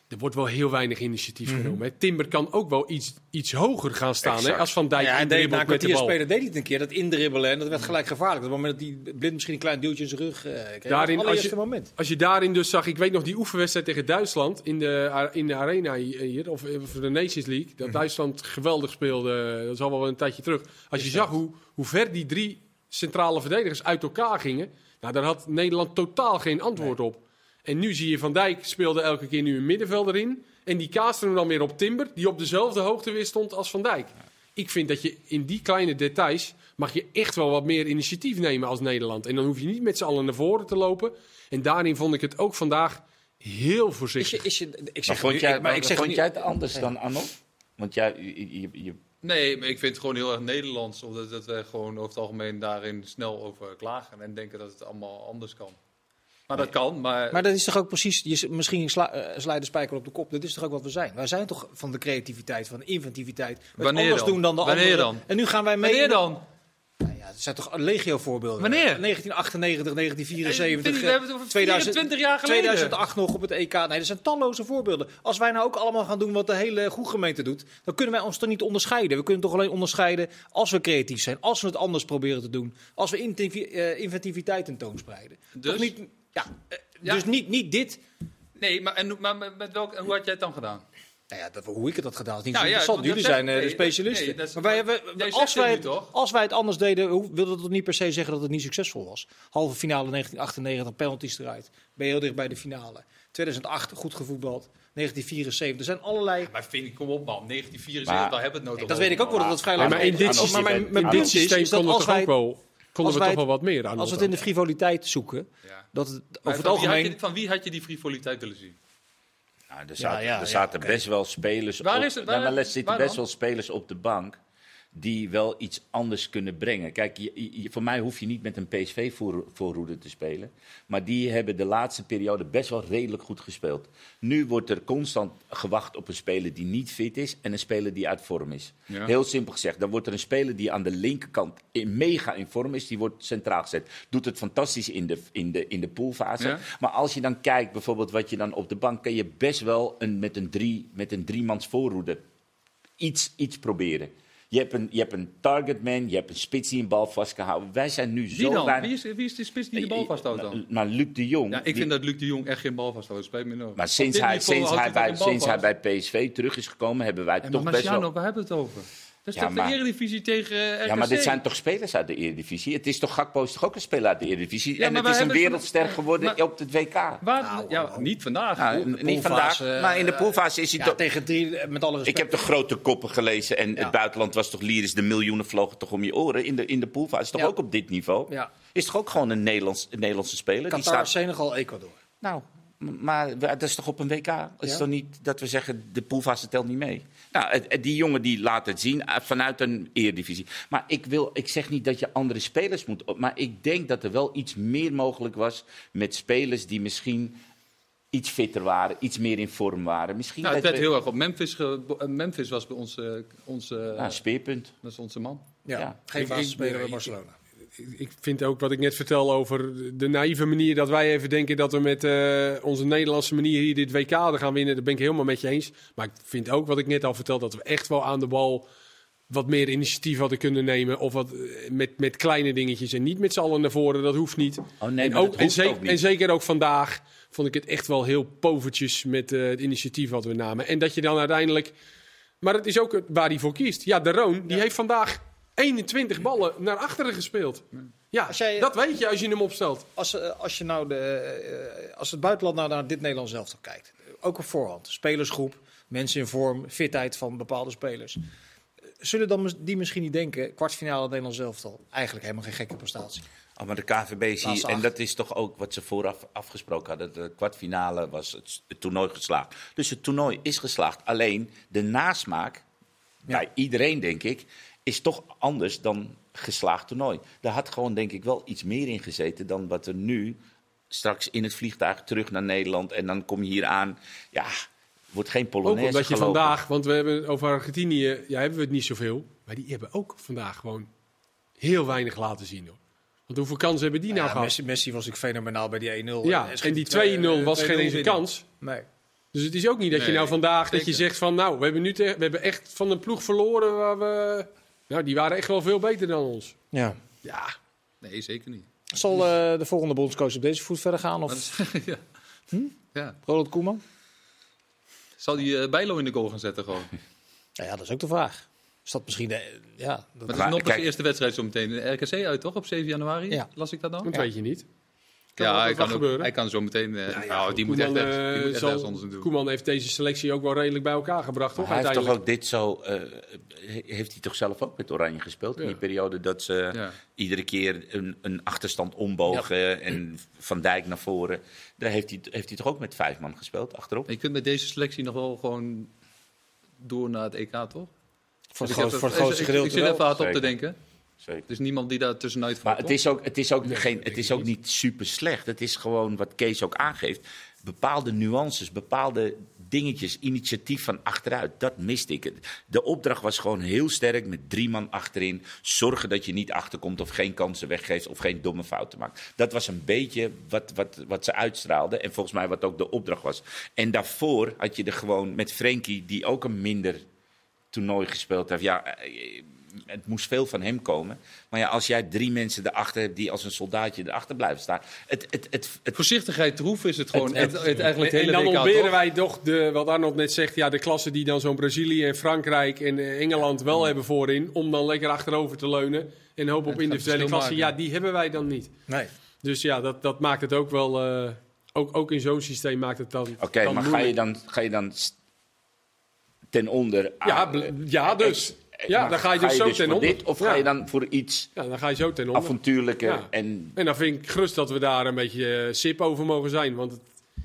C: Er wordt wel heel weinig initiatief
B: Mhm.
C: genomen. hè. Timber kan ook wel iets, iets hoger gaan staan. Hè, als Van Dijk
B: Ja, deed,
C: met de bal.
B: spelen deed hij het een keer, dat indribbelen. En dat werd gelijk gevaarlijk. Op het moment dat die blind misschien een klein duwtje in zijn rug eh kreeg.
C: Daarin, als je-
B: moment.
C: Als je daarin dus zag, ik weet nog die oefenwedstrijd tegen Duitsland in de, in de arena hier, of eh, voor de Nations League,
B: Mhm.
C: dat Duitsland geweldig speelde, dat is al wel een tijdje terug. Als je zag hoe, hoe ver die drie centrale verdedigers uit elkaar gingen, nou, daar had Nederland totaal geen antwoord op. En nu zie je Van Dijk speelde elke keer nu een middenvelder in. En die kaaste hem dan weer op Timber, die op dezelfde hoogte weer stond als Van Dijk. Ik vind dat je in die kleine details mag je echt wel wat meer initiatief nemen als Nederland. En dan hoef je niet met z'n allen naar voren te lopen. En daarin vond ik het ook vandaag heel
B: Is
C: voorzichtig.
B: je, is je, ik
D: Maar
B: zeg
D: vond
B: nu-
D: jij,
B: ik- maar ik zeg
D: vond
B: nu-
D: jij het anders dan Arnold? Want jij, je, je, je-
A: Nee, maar ik vind het gewoon heel erg Nederlands. Omdat dat wij gewoon over het algemeen daarin snel over klagen. En denken dat het allemaal anders kan. Maar dat kan, maar...
B: Maar dat is toch ook precies, je, misschien sla, eh, sla je de spijker op de kop. Dat is toch ook wat we zijn. Wij zijn toch van de creativiteit, van de inventiviteit.
A: Wanneer
B: anders
A: dan?
B: doen dan de
A: Wanneer
B: anderen.
A: dan?
B: En nu gaan wij mee.
A: Wanneer dan?
B: Nou ja, er zijn toch legio voorbeelden.
A: Wanneer?
B: 1998, 1974,
A: Hey, we hebben het over
B: 2000
A: 24 jaar geleden.
B: 2008 nog op het EK. Nee, er zijn talloze voorbeelden. Als wij nou ook allemaal gaan doen wat de hele groegemeente doet, dan kunnen wij ons toch niet onderscheiden. We kunnen toch alleen onderscheiden als we creatief zijn, als we het anders proberen te doen, als we eh, inventiviteit tentoonspreiden.
A: Dus?
B: Toch niet, ja, eh,
A: Ja.
B: Dus niet, niet dit.
A: Nee, maar, en, maar met welk, hoe had jij het dan gedaan?
B: Nou ja, dat, hoe ik het had gedaan is niet
A: Nou
B: zo
A: ja,
B: interessant. Jullie zijn eh, de specialisten.
A: nee, dat is-
B: maar wij hebben, als, wij
A: het toch?
B: als wij het anders deden, hoe, wil dat niet per se zeggen dat het niet succesvol was. Halve finale 1998, penalties eruit. Ben je heel dicht bij de finale. 2008, goed gevoetbald. 1974, er zijn allerlei...
A: Maar vind ik, kom op man, 1974,
D: Maar-
A: waar hebben we het nou
B: dat
A: toch
B: weet ik ook wel, dat het vrij
C: Ja,
B: lang
C: maar in dit systeem-
B: Maar mijn, mijn
C: in
B: punt
C: dit
B: is,
C: systeem
B: is dat als
C: toch
B: wij,
C: ook wel, konden we
B: wij
C: toch
B: het-
C: wel wat meer aan.
B: als we het in de frivoliteit zoeken,
A: Ja.
B: dat het
A: Maar
B: over het
A: van wie had
B: algemeen...
A: je- van wie had je die frivoliteit willen zien?
D: nou, er zaten,
B: ja,
D: er zaten best wel spelers
A: Waar
D: op,
A: is het?
D: Ja, maar
A: Waar-
D: er zitten best
A: dan?
D: wel spelers op de bank die wel iets anders kunnen brengen. Kijk, je, je- voor mij hoef je niet met een PSV-voorroede te spelen. Maar die hebben de laatste periode best wel redelijk goed gespeeld. Nu wordt er constant gewacht op een speler die niet fit is en een speler die uit vorm is.
A: Ja.
D: Heel simpel gezegd. Dan wordt er een speler die aan de linkerkant in, mega in vorm is, die wordt centraal gezet. Doet het fantastisch in de, in de, in de poolfase.
A: Ja.
D: Maar als je dan kijkt, bijvoorbeeld wat je dan op de bank, kan je best wel een, met een drie, met een driemans voorroede iets, iets proberen. Je hebt, een, je hebt een targetman, je hebt een spits die een bal vast kan houden. Wij zijn nu
A: Wie
D: zo
A: dan? Wie is, wie is de spits die de bal vasthoudt dan?
D: Maar Luc de Jong.
A: Ja, ik
D: die-
A: vind dat Luc de Jong echt geen bal vasthoudt. Spijt me nou.
D: maar sinds, hij, sinds, hij, bij, sinds hij bij PSV terug is gekomen, hebben wij
A: Ja,
D: toch best wel...
A: Marciano, waar hebben we het over? Dat is
D: Ja,
A: toch
D: maar-
A: de Eredivisie tegen RKC?
D: Ja, maar dit zijn toch spelers uit de Eredivisie? Het is toch Gakpo is toch ook een speler uit de Eredivisie?
A: Ja,
D: en het is
A: wij
D: een
A: hebben-
D: wereldster geworden
A: maar-
D: op het WK.
A: Waar, ja, niet vandaag.
D: Nou, niet vandaag, maar in de
B: eh,
D: poolfase is hij
B: Ja,
D: toch...
B: tegen drie, eh, met alle respect.
D: Ik heb de grote koppen gelezen en
B: Ja.
D: het buitenland was toch lyrisch. De miljoenen vlogen toch om je oren. In de, in de poolfase is toch
B: Ja.
D: ook op dit niveau?
B: Ja.
D: Is toch ook gewoon een, Nederlands, een Nederlandse speler? Die
B: Qatar,
D: staat,
B: Senegal, Ecuador.
D: nou, maar dat is toch op een WK? Het is
B: Ja.
D: toch niet dat we zeggen de poolfase telt niet mee? Nou, het- het- die jongen die laat het zien eh, vanuit een Eredivisie. Maar ik, wil, ik zeg niet dat je andere spelers moet... op- Maar ik denk dat er wel iets meer mogelijk was met spelers die misschien... Iets fitter waren, iets meer in vorm waren. Misschien
A: Nou, het werd
D: we-
A: heel erg op Memphis. ge- eh, Memphis was bij ons, eh, onze,
D: Nou, speerpunt.
A: dat is onze man.
B: Ja,
D: Ja.
B: geen
C: Ik-
B: bij Barcelona.
C: Ik vind ook wat ik net vertel over de naïeve manier dat wij even denken dat we met eh, onze Nederlandse manier hier dit WK gaan winnen. Daar ben ik helemaal met je eens. Maar ik vind ook wat ik net al vertel dat we echt wel aan de bal wat meer initiatief hadden kunnen nemen. Of wat eh, met, met kleine dingetjes en niet met z'n allen naar voren. Dat hoeft niet.
D: Oh nee,
C: en, ook, en, zeker,
D: ook niet.
C: en zeker ook vandaag vond ik het echt wel heel povertjes met eh, het initiatief wat we namen. En dat je dan uiteindelijk... Maar het is ook waar hij voor kiest. Ja, de Roon, die heeft vandaag 21 ballen naar achteren gespeeld. Ja,
B: jij-
C: dat weet je als je hem opstelt.
B: Als, eh, als, je nou de, eh, als het buitenland nou naar dit Nederlands zelf kijkt, ook op voorhand, spelersgroep, mensen in vorm, fitheid van bepaalde spelers. Zullen dan die misschien niet denken, kwartfinale Nederlands elftal, eigenlijk helemaal geen gekke prestatie.
D: Oh, maar de KVB
B: Laatste
D: en dat is toch ook wat ze vooraf afgesproken hadden. De kwartfinale was het, het toernooi geslaagd. Dus het toernooi is geslaagd. Alleen de nasmaak, bij iedereen denk ik, is toch anders dan geslaagd toernooi. Daar had gewoon denk ik wel iets meer in gezeten dan wat er nu straks in het vliegtuig terug naar Nederland. En dan kom je hier aan. Ja, wordt geen
C: Ook
D: Polonaise
C: omdat je
D: gelopen.
C: vandaag, want we hebben over Argentinië, ja, hebben we het niet zoveel. Maar die hebben ook vandaag gewoon heel weinig laten zien. Hoor. Want hoeveel kansen hebben die nou
B: Ja,
C: gehad?
B: Messi, Messi was ik fenomenaal bij die 1-0.
C: ja, en die
B: twee-
C: 2-0 was geen
B: 2-0
C: eens een
B: winnen.
C: kans.
B: Nee.
C: Dus het is ook niet dat je nou vandaag dat je zegt van nou, we hebben nu te- we hebben echt van een ploeg verloren waar we. Nou, die waren echt wel veel beter dan ons.
B: Ja.
C: Ja,
A: Nee, zeker niet.
B: Zal eh, de volgende bondscoach op deze voet verder gaan? Of
A: is- ja. ja.
B: Ronald Koeman?
A: Zal die eh, Bijlo in de goal gaan zetten gewoon?
B: Nou ja, dat is ook de vraag. Is dat misschien de... Ja, dat,
A: Maar het is nog de eerste wedstrijd zo meteen. De RKC uit toch op 7 januari?
B: Ja.
A: Las ik dat dan?
C: dat
B: Ja.
C: weet je niet. Kan
A: Ja, hij kan, ook, hij kan zo meteen. eh,
C: Ja, ja,
A: nou, die moet echt,
C: Koeman,
A: die moet echt
C: zal-
A: ergens anders doen.
C: Koeman heeft deze selectie ook wel redelijk bij elkaar gebracht, toch?
D: Hij heeft toch ook dit zo. eh, he- heeft hij toch zelf ook met Oranje gespeeld? In die periode dat ze
A: Ja.
D: iedere keer een, een achterstand ombogen en Van Dijk naar voren. Daar heeft hij, heeft hij toch ook met vijf man gespeeld achterop?
A: Je kunt met deze selectie nog wel gewoon door naar het EK, toch?
B: voor, het groot, voor grootste gedeelte
A: Ik zit
B: wel.
A: even hard op te denken.
D: Zeker.
A: Er is niemand die daar tussenuit
D: Maar
A: valt.
D: het
A: toch?
D: is ook, het is ook,
C: Nee,
D: geen, het is ook niet super slecht. Het is gewoon wat Kees ook aangeeft. Bepaalde nuances, bepaalde dingetjes, initiatief van achteruit. Dat miste ik. De opdracht was gewoon heel sterk met drie man achterin. Zorgen dat je niet achterkomt of geen kansen weggeeft of geen domme fouten maakt. Dat was een beetje wat, wat, wat ze uitstraalden. En volgens mij wat ook de opdracht was. En daarvoor had je er gewoon met Frenkie, die ook een minder toernooi gespeeld heeft. Ja, eh, het moest veel van hem komen. Maar ja, als jij drie mensen erachter hebt die als een soldaatje erachter blijven staan. Het, het, het, het,
A: Voorzichtigheid troef is het gewoon.
D: Het-
A: Het, het, eigenlijk het
C: en
A: hele
C: dan
A: WK,
C: ontberen
A: toch?
C: wij toch, de, wat Arnold net zegt, ja, de klasse die dan zo'n Brazilië en Frankrijk en eh, Engeland wel hebben voorin. Om dan lekker achterover te leunen en hopen op individuele
A: verschil
C: klasse. Ja, die hebben wij dan niet.
B: Nee.
C: Dus ja, dat, dat maakt het ook wel, eh, ook, ook in zo'n systeem maakt het dan
D: Oké,
C: dan
D: maar ga je, dan, ga je dan ten onder
C: Ja,
D: aan-
C: bl- ja, dus.
D: Eh,
C: Ja,
D: maar
C: dan ga je dus zo ten
D: voor
C: onder.
D: dit, of
C: Ja.
D: ga je dan voor iets
C: Ja, dan ga je zo ten onder.
D: avontuurlijker
C: Ja.
D: en
C: En dan vind ik gerust dat we daar een beetje eh, sip over mogen zijn. Want het,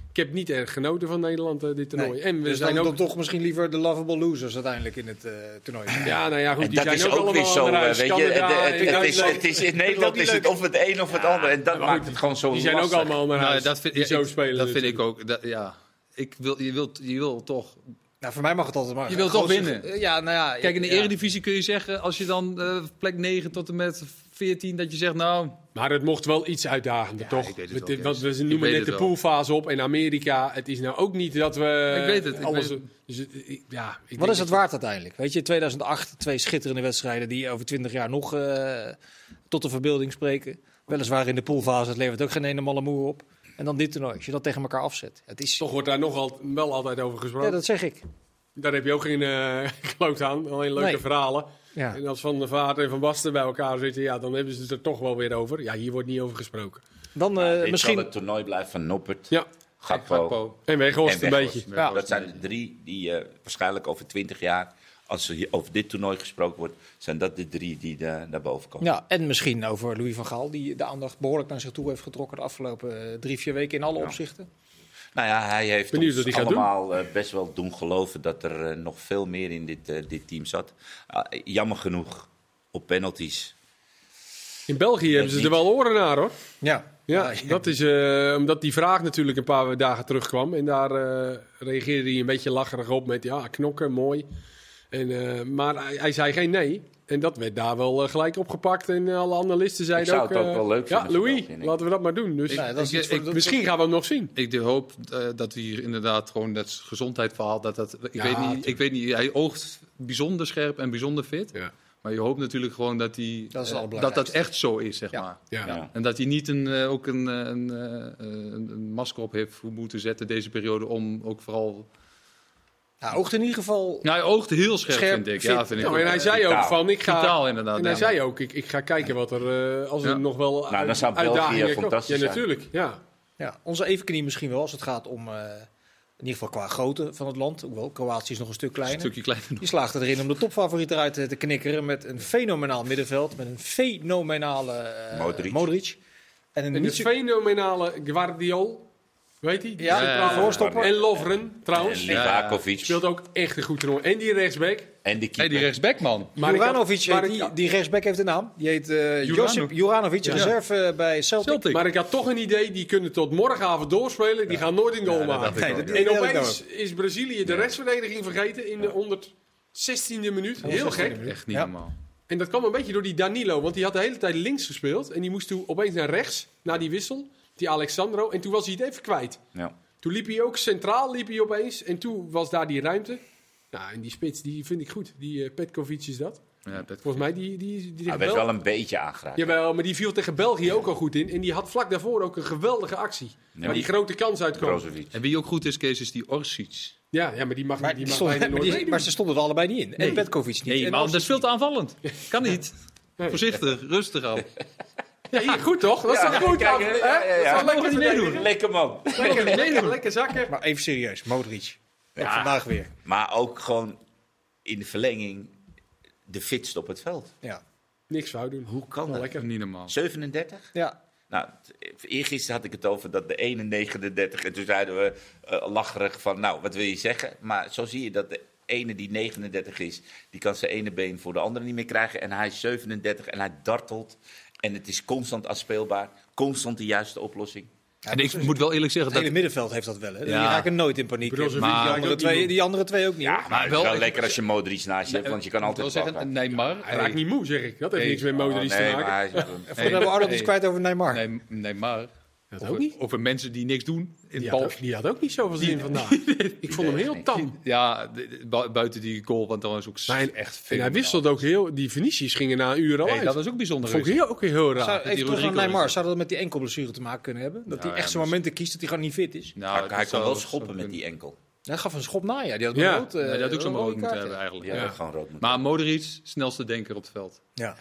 C: ik heb niet erg genoten van Nederland eh, dit toernooi.
B: Nee.
C: En we
B: dus
C: zijn
B: dan,
C: ook...
B: dan toch misschien liever de lovable losers uiteindelijk in het eh, toernooi.
C: Ja, nou ja, goed,
D: En
C: die
D: dat
C: zijn
D: is
C: ook,
D: ook weer zo, weet je. Het- het- is- het is- In Nederland is het of het een of het ander. En dat maakt het gewoon zo
C: Die zijn ook allemaal naar
A: Nou,
C: huis.
A: dat vind,
C: zo spelen
A: dat vind ik ook. Dat, ja. ik wil, je, wilt, je wil toch.
B: Nou, voor mij mag het altijd maar.
A: Je wilt toch winnen.
B: Ja, nou ja.
A: Kijk, in de
B: ja.
A: Eredivisie kun je zeggen, als je dan eh, plek 9 tot en met 14, dat je zegt, nou,
C: Maar het mocht wel iets uitdagender, toch?
A: ik weet het
C: Met
A: wel,
C: dit- want
A: Kees.
C: we noemen net de poolfase op in Amerika. Het is nou ook niet dat we
A: Ik weet het, ik
C: alles...
A: weet
C: Dus, het- ik- ja, ik
B: Wat is het waard uiteindelijk? Weet je, 2008, twee schitterende wedstrijden die over 20 jaar nog eh, tot de verbeelding spreken. Weliswaar in de poolfase, het levert ook geen ene malle moer op. En dan dit toernooi, als je dat tegen elkaar afzet. Het is...
C: Toch wordt daar nogal wel altijd over gesproken.
B: Ja, dat zeg ik.
C: Daar heb je ook geen eh kloot aan. Alleen leuke
B: Nee.
C: verhalen.
B: Ja.
C: En als Van der Vaart en Van Basten bij elkaar zitten, ja, dan hebben ze het er toch wel weer over. Ja, hier wordt niet over gesproken.
B: Dan eh,
D: zal
B: misschien...
D: het toernooi blijven van Noppert,
C: Ja,
D: Gakpo,
C: en Weghorst
D: en
C: een beetje.
B: Ja.
D: Dat zijn de drie die eh, waarschijnlijk over twintig jaar, als er hier over dit toernooi gesproken wordt, zijn dat de drie die daar naar boven komen.
B: Ja, en misschien over Louis van Gaal, die de aandacht behoorlijk naar zich toe heeft getrokken de afgelopen eh, drie, vier weken in alle
D: Ja.
B: opzichten.
D: Nou ja, hij heeft
C: Benieuwd
D: ons allemaal eh, best wel doen geloven dat er eh, nog veel meer in dit, dit team zat. Ah, jammer genoeg op penalties.
C: In België hebben ze
D: niet.
C: er wel oren naar, hoor.
B: Ja,
C: Ja, dat is eh, omdat die vraag natuurlijk een paar dagen terugkwam. En daar eh, reageerde hij een beetje lacherig op met ja, knokken, mooi. En, eh, maar hij, hij zei geen nee. En dat werd daar wel eh, gelijk opgepakt. En eh, alle analisten zeiden
D: zou
C: ook...
D: het ook wel leuk
C: Ja,
D: vinden voor
C: Louis,
D: ik.
C: laten we dat maar doen. Dus
B: dat is
A: ik-
B: iets voor-
A: ik-
B: dat-
C: misschien gaan we hem nog zien.
A: Ik hoop eh, dat we hier inderdaad gewoon dat gezondheidsverhaal, dat dat, ik,
C: Ja,
A: weet niet, ik weet niet, hij oogt bijzonder scherp en bijzonder fit.
C: Ja.
A: Maar je hoopt natuurlijk gewoon dat, die,
B: Dat is het
A: dat echt zo is, zeg
B: Ja.
A: maar.
C: Ja.
D: Ja.
A: En dat hij niet een, ook een, een, een, een masker op heeft moeten zetten deze periode om ook vooral...
B: Ja, oogt in ieder geval...
A: Nou, hij oogt heel scherp,
B: Scherp,
A: vind ik. Ja, vind ik
C: Nou,
A: ook.
C: en hij zei ook van, ik ga...
A: Vitaal inderdaad.
C: En hij
A: ja.
C: zei ook, ik, ik ga kijken wat er, eh, als er nog wel
D: Nou, dan zou België fantastisch
C: Ja,
D: zijn.
C: natuurlijk. Ja.
B: Ja, onze evenknie misschien wel als het gaat om... eh, in ieder geval qua grootte van het land. Hoewel, Kroatië is nog een stuk
A: Een
B: kleiner.
A: stukje kleiner nog.
B: Die slaagde erin om de topfavoriet eruit te te knikkeren met een fenomenaal middenveld. Met een fenomenale eh,
D: Modric.
B: Modric. En een
C: En
B: zo-
C: fenomenale Guardiol, weet hij? Die
B: Ja, voorstopper.
C: En Lovren, trouwens.
D: En Livakovic.
C: Speelt ook echt een goed toernooi. En die rechtsback.
D: En
A: Hey,
D: keeper.
A: die rechtsback, man.
C: Had-
B: Juranovic,
C: ik
B: die, die rechtsback heeft een naam. Die heet eh
A: Jurano-
B: Josip Juranovic,
A: Ja.
B: reserve bij Celtic.
A: Celtic.
C: Maar ik had toch een idee, die kunnen tot morgenavond doorspelen. Die gaan nooit een goal maken.
B: Nee, die-
C: En opeens is Brazilië de restverdediging vergeten in de 116e minuut. Heel
B: 116e
C: gek.
A: Echt niet
B: Ja.
A: normaal.
C: En dat kwam een beetje door die Danilo, want die had de hele tijd links gespeeld. En die moest toen opeens naar rechts, naar die wissel, die Alexandro. En toen was hij het even kwijt.
D: Ja.
C: Toen liep hij ook centraal, liep hij opeens. En toen was daar die ruimte. Nou, en die spits, die vind ik goed. Die eh, Petkovic is dat.
A: Ja,
C: Volgens mij, die, die, die
D: Hij werd wel een beetje aangeraakt.
C: Jawel, maar die viel tegen België ook al goed in. En die had vlak daarvoor ook een geweldige actie. waar die grote kans uitkwam.
D: Brozovic.
A: En wie ook goed is, Kees, is die Orsic.
C: Ja, ja, maar die mag,
B: Maar,
C: die mag
B: maar, die- maar ze stonden er allebei niet in. En. Petkovic niet.
A: Nee,
B: Orsic
A: dat is veel te aanvallend. Kan niet.
C: Nee.
A: Voorzichtig, rustig aan.
C: Ja, hier, goed toch? Dat is
D: Ja,
C: toch goed?
D: kijk,
C: dan,
D: hè?
C: hè?
D: Ja, ja, ja.
C: Dat is wel
A: Mogen
C: lekker
A: meedoen?
D: Lekker man.
C: Lekker, lekker, lekker zakken.
B: Maar even serieus, Modric.
D: Ja.
B: vandaag weer.
D: Maar ook gewoon in de verlenging de fitst op het veld.
B: Ja.
C: Niks fout doen.
D: Hoe kan dat?
C: lekker.
A: Niet normaal.
D: 37?
B: ja.
D: Nou, eergisteren had ik het over dat de ene 39. En toen zeiden we eh, lacherig van, nou, wat wil je zeggen? Maar zo zie je dat de ene die 39 is, die kan zijn ene been voor de andere niet meer krijgen. En hij is 37 en hij dartelt. En het is constant afspeelbaar. Constant de juiste oplossing.
A: En ik moet wel eerlijk zeggen
B: Het
A: dat...
B: hele middenveld heeft dat wel. Hè? Die
A: Ja.
B: raken nooit in paniek.
C: Brozovic,
B: die,
A: maar-
B: andere twee, die andere twee ook niet.
D: Ja,
B: hoor.
D: maar het is
A: wel
D: lekker als je Modric naast je hebt, want je kan
A: Ik wil
D: altijd
A: zeggen. Neymar.
C: Hij raakt niet moe, zeg ik. Dat heeft niks met
D: Oh,
C: Modric te
D: nee,
C: maken.
D: maar hij is-
B: Voor hebben we Arnold iets kwijt over Neymar.
A: Nee, Neymar.
C: Dat
A: Over,
C: ook niet.
A: over mensen die niks doen in
C: Die
A: bal.
C: had, ook, die had ook niet zoveel zin vandaag. Ik vond hem heel tam.
A: Ja, de- de- bu- buiten die goal, want dat was ook
C: hij-
A: echt
C: En hij wisselde ook heel... Die Venetiërs gingen na een uur al uit.
A: dat was ook bijzonder.
C: vond ik heel, ook heel raar.
B: Zou,
A: die
B: even terug naar Neymar. Zou dat met die enkelblessure te maken kunnen hebben? Dat
A: Nou
B: hij echt
A: ja,
B: zijn
A: dus-
B: momenten kiest dat hij gewoon niet fit is?
A: Nou,
D: hij kan wel schoppen met die enkel.
B: Hij gaf een schop na, ja. Die had
C: Ja.
B: rood, eh,
A: Nee, dat had ook zo'n
B: een
A: rood moeten
B: kaart,
A: hebben
B: ja.
A: eigenlijk.
D: Die
C: Ja.
D: gewoon rood moeten
A: Maar Modric, snelste denker op het veld.
B: Ja. Ik-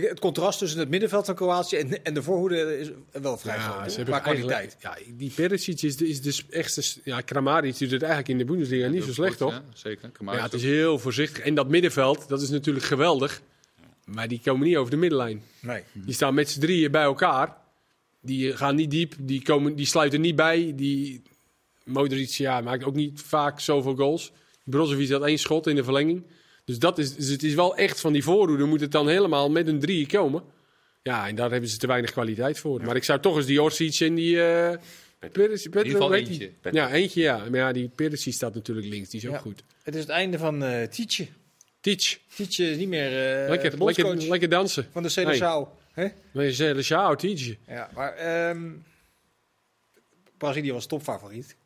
B: Het contrast tussen het middenveld van Kroatië en, en de voorhoede is wel vrij groot.
C: Ja,
B: hoor,
C: ze
B: qua
C: hebben
B: kwaliteit.
C: Ja, die Perisic is de, is de echtste... Ja, Kramaric doet het eigenlijk in de Bundesliga niet zo slecht, toch?
A: Ja, zeker.
C: Ja, het is heel voorzichtig. En dat middenveld, dat is natuurlijk geweldig. Maar die komen niet over de middenlijn.
B: Nee.
C: Die staan met z'n drieën bij elkaar. die gaan niet diep, die, komen, die sluiten niet bij. Die Modric ja, maakt ook niet vaak zoveel goals. Brozovic had één schot in de verlenging. Dus, dat is, dus het is wel echt van die voorhoede moet het dan helemaal met een drie komen. Ja, en daar hebben ze te weinig kwaliteit voor. Maar ik zou toch eens die Orsic en die... eh Perisic-
A: In ieder geval eentje.
C: Ja, eentje ja. Maar ja, die Perisic staat natuurlijk links. Die is ook
B: Ja.
C: goed.
B: Het is het einde van eh Tietje.
C: Teach.
B: Tietje is niet meer eh
C: lekker,
B: de
C: lekker, dansen.
B: van de Seleção. Hè?
C: Maar je zei, ciao, Teach.
B: Ja, maar ehm, Brazilië was topfavoriet.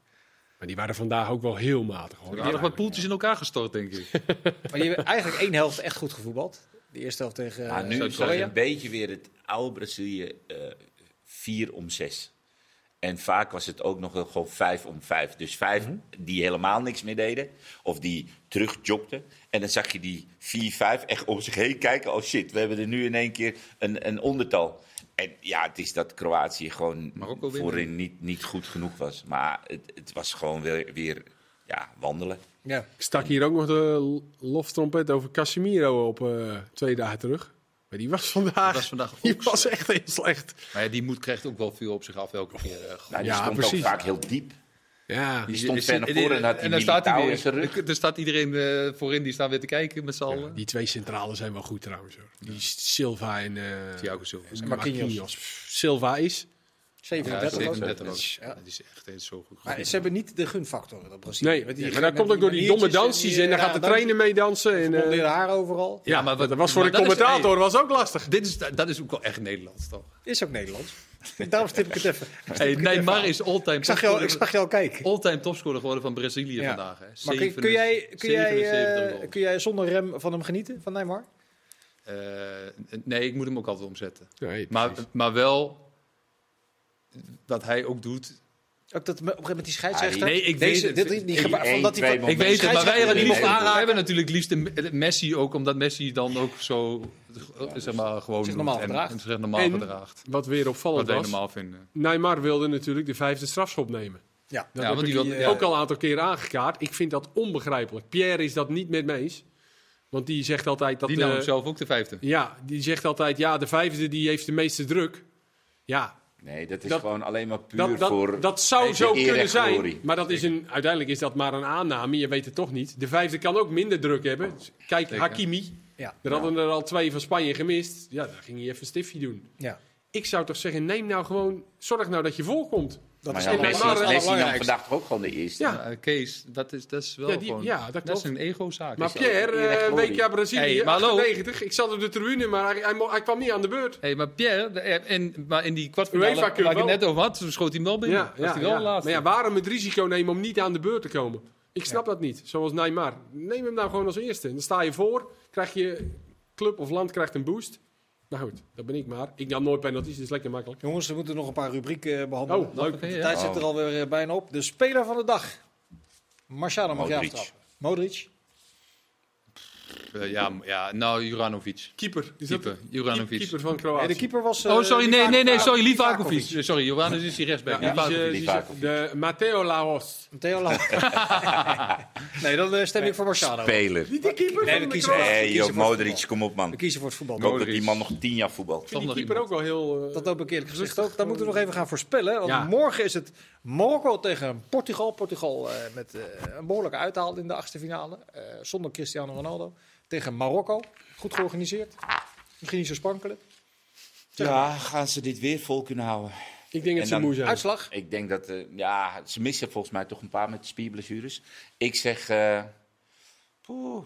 C: Maar die waren vandaag ook wel heel matig. Hoor.
A: Waren nog wat poeltjes in elkaar gestort, denk ik.
B: Maar die hebben eigenlijk één helft echt goed gevoetbald. De eerste helft tegen
D: Maar
B: eh,
D: nu is het een beetje weer het oude Brazilië eh 4 om 6. En vaak was het ook nog wel gewoon 5 om 5. Dus vijf
B: Mhm.
D: die helemaal niks meer deden. Of die terugjobbten. En dan zag je die 4-5 echt om zich heen kijken. Oh shit, we hebben er nu in één keer een, een ondertal. En ja, het is dat Kroatië gewoon voorin niet, niet goed genoeg was. Maar het, het was gewoon weer, weer ja, wandelen.
B: Ja.
C: Ik stak hier ook nog de loftrompet over Casemiro op eh, twee dagen terug. Maar die was vandaag,
A: Die was vandaag
C: die was echt heel slecht.
A: Maar ja, die moet, krijgt ook wel veel op zich af elke keer. eh,
D: Nou, die
C: Ja,
D: stond
C: precies.
D: ook vaak heel diep.
C: Ja,
D: Die stond ver naar voren en had die
A: dan staat hij
D: Militao
A: weer.
D: in zijn rug.
A: Er staat iedereen eh, voorin, die staan weer te kijken met z'n allen.
C: die twee centralen zijn wel goed trouwens. Hoor. Die Silva en, eh
A: Thiago Silva.
C: en
B: Marquinhos.
C: Marquinhos. Pff, Silva is.
B: 37
A: ja,
B: was
A: 37
B: het.
A: ook.
B: Ja.
A: Ja, die is echt, echt zo goed.
B: Maar ze hebben niet de gunfactor, dat Brazilië.
C: Nee, maar dat komt ook door die domme dansjes. En dan
B: eh,
C: gaat de
B: dansjes,
C: trainer mee dansen. En, eh,
B: geblondeerde haar overal.
C: ja,
A: maar wat-
C: dat was voor
A: maar
C: de
A: dat is-
C: commentator was ook lastig.
A: Dit is, dat is ook wel echt Nederlands, toch?
B: Is ook Nederlands. Daarom stip ik het even.
A: Hey, Neymar is all-time
B: Ik zag jou, ik
A: topscorer,
B: zag jou kijken.
A: all-time topscorer geworden van Brazilië
B: Ja.
A: vandaag. Hè.
B: Maar kun, kun jij, kun, jij, eh, kun jij zonder rem van hem genieten, van Neymar?
A: Eh, nee, ik moet hem ook altijd omzetten.
C: Nee,
A: Maar, maar wel wat hij ook doet.
B: Ook dat op een gegeven moment die scheidsrechter...
A: Nee, ik
B: deze,
A: weet het.
B: dit, die
D: Eén,
B: van dat van-
A: Ik weet het, maar wij hebben,
B: die mocht aanraken.
A: hebben natuurlijk liefst de Messi ook, omdat Messi dan ook zo eh, zeg maar, gewoon
B: Zich normaal gedraagt.
A: en zich normaal
C: En-
A: gedraagt.
C: Wat weer
A: Wat
C: opvallend
A: wij
C: was.
A: normaal vinden.
C: Neymar wilde natuurlijk de vijfde strafschop nemen.
B: Ja,
C: Dat
A: Ja,
C: heb
A: want
C: ik
A: die ja.
C: ook al een aantal keer aangekaart. Ik vind dat onbegrijpelijk. Pierre is dat niet met me eens. Want die zegt altijd dat...
A: Die nam
C: eh,
A: zelf ook de vijfde.
C: ja, die zegt altijd, ja, de vijfde die heeft de meeste druk. Ja,
D: Nee, dat is
C: Dat-
D: gewoon alleen maar puur
C: dat, dat,
D: voor...
C: dat zou
D: de
C: zo kunnen zijn.
D: glorie.
C: Maar dat is een, uiteindelijk is dat maar een aanname. Je weet het toch niet. De vijfde kan ook minder druk hebben. Kijk,
A: Zeker.
C: Hakimi.
B: ja,
C: Er hadden er al twee van Spanje gemist. Ja, daar ging hij even een stiftje doen.
B: ja.
C: Ik zou toch zeggen, neem nou gewoon... Zorg nou dat je voorkomt.
B: Dat
D: Maar
B: is
D: ja,
C: en
B: het
D: Messi,
C: Neymar, eh,
D: Messi nam
B: allerbelangrijkste.
D: vandaag toch ook gewoon de eerste.
C: Ja.
A: Ja, Kees, dat is, dat is wel
C: Ja, die-
A: gewoon...
C: ja, dat
A: is een ego-zaak.
C: Maar Pierre, eh,
D: glorie.
C: WK Brazilië,
A: Hey, maar hallo.
C: 98. Ik zat op de tribune, maar hij, hij, kwam niet aan de beurt.
A: Hey, maar Pierre, de- eh, en, maar in die kwartfinale waar ik het net over had, toen schoot hij hem wel binnen.
C: Ja,
A: Was
C: ja,
A: hij wel laatste.
C: Maar ja, waarom het risico nemen om niet aan de beurt te komen? Ik snap dat niet. Zoals Neymar. Neem hem nou gewoon als eerste. En dan sta je voor, krijg je club of land krijgt een boost. Nou goed, dat ben ik maar. Ik nam nooit penalties, dus lekker makkelijk.
B: Jongens, we moeten nog een paar rubrieken eh, behandelen.
C: Oh, leuk.
B: De tijd zit er alweer eh, bijna op. De speler van de dag. Marciano mag je aftrappen. Modric.
A: Eh, ja, ja, nou, Juranovic.
C: Keeper. Is dat-
A: Keeper, Juranovic.
C: Keeper van
B: Nee,
C: Kroatië.
B: de keeper was... eh,
A: Oh, sorry, nee, nee, nee, sorry,
B: Livakovic.
A: Eh, Sorry, Juranovic is die rechtsback.
C: Ja, eh,
A: Livakovic.
C: de Matteo Laos.
B: Theo Lam. nee, dan eh, stem ik voor Marciano.
D: Speler.
C: Niet de keeper
B: Nee,
C: van
B: we kiezen-
C: Kroatië.
D: Nee, joh,
B: voor het
D: Modric, kom op man.
B: We kiezen voor het voetbal.
D: Ik hoop dat die man nog tien jaar voetbalt.
C: Ik die keeper ook wel heel... eh,
B: Dat hoop ik eerlijk gezegd ook. Daar moeten we nog even gaan voorspellen. Want
C: Ja.
B: morgen is het Marokko tegen Portugal. Portugal eh, met eh, een behoorlijke uithaal in de achtste finale. eh, zonder Cristiano Ronaldo. Tegen Marokko. Goed georganiseerd. Misschien niet zo spankelijk.
D: Ja, gaan ze dit weer vol kunnen houden?
C: ik denk dat ze moe zijn.
B: Uitslag?
D: Ik denk dat, eh, ja, ze missen volgens mij toch een paar met spierblessures. Ik zeg, eh poeh,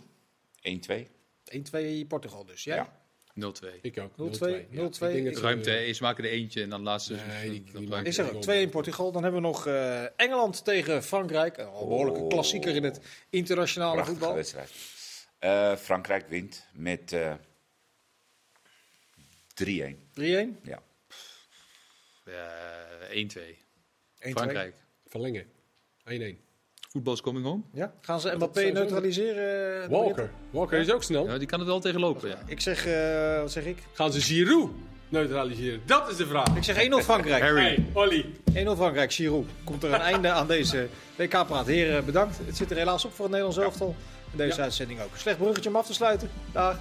D: 1-2.
B: 1-2 Portugal dus. Jij?
D: Ja.
A: 0-2.
C: Ik ook.
B: 0-2,
C: 0-2.
B: 0-2.
C: Ik denk dat ze-
A: Ruimte, ze maken er eentje en dan laatste.
C: Nee, die- die
A: dan
C: maken-
B: Ik zeg ook 2-1 Portugal. Dan hebben we nog eh, Engeland tegen Frankrijk. Een behoorlijke
D: Oh.
B: klassieker in het internationale
D: Prachtige
B: voetbal.
D: wedstrijd. Eh, Frankrijk wint met eh 3-1.
B: 3-1.
D: Ja.
A: Eh, 1-2.
B: 1-2.
A: Frankrijk.
C: Verlengen. 1-1.
A: Voetbal is coming home.
B: Ja? Gaan ze Mbappé neutraliseren? eh,
C: Walker. Walker is ook snel.
A: Ja, die kan het wel tegenlopen, ja.
B: Ik zeg, eh, wat zeg ik?
C: Gaan ze Giroud neutraliseren? Dat is de vraag.
B: Ik zeg 1-0 Frankrijk.
C: Hey, Olly.
B: 1-0 Frankrijk, Giroud. Komt er een einde aan deze WK-praat. Heren, bedankt. Het zit er helaas op voor het Nederlands elftal. Deze
C: Ja.
B: uitzending ook. Slecht bruggetje om af te sluiten. Dag.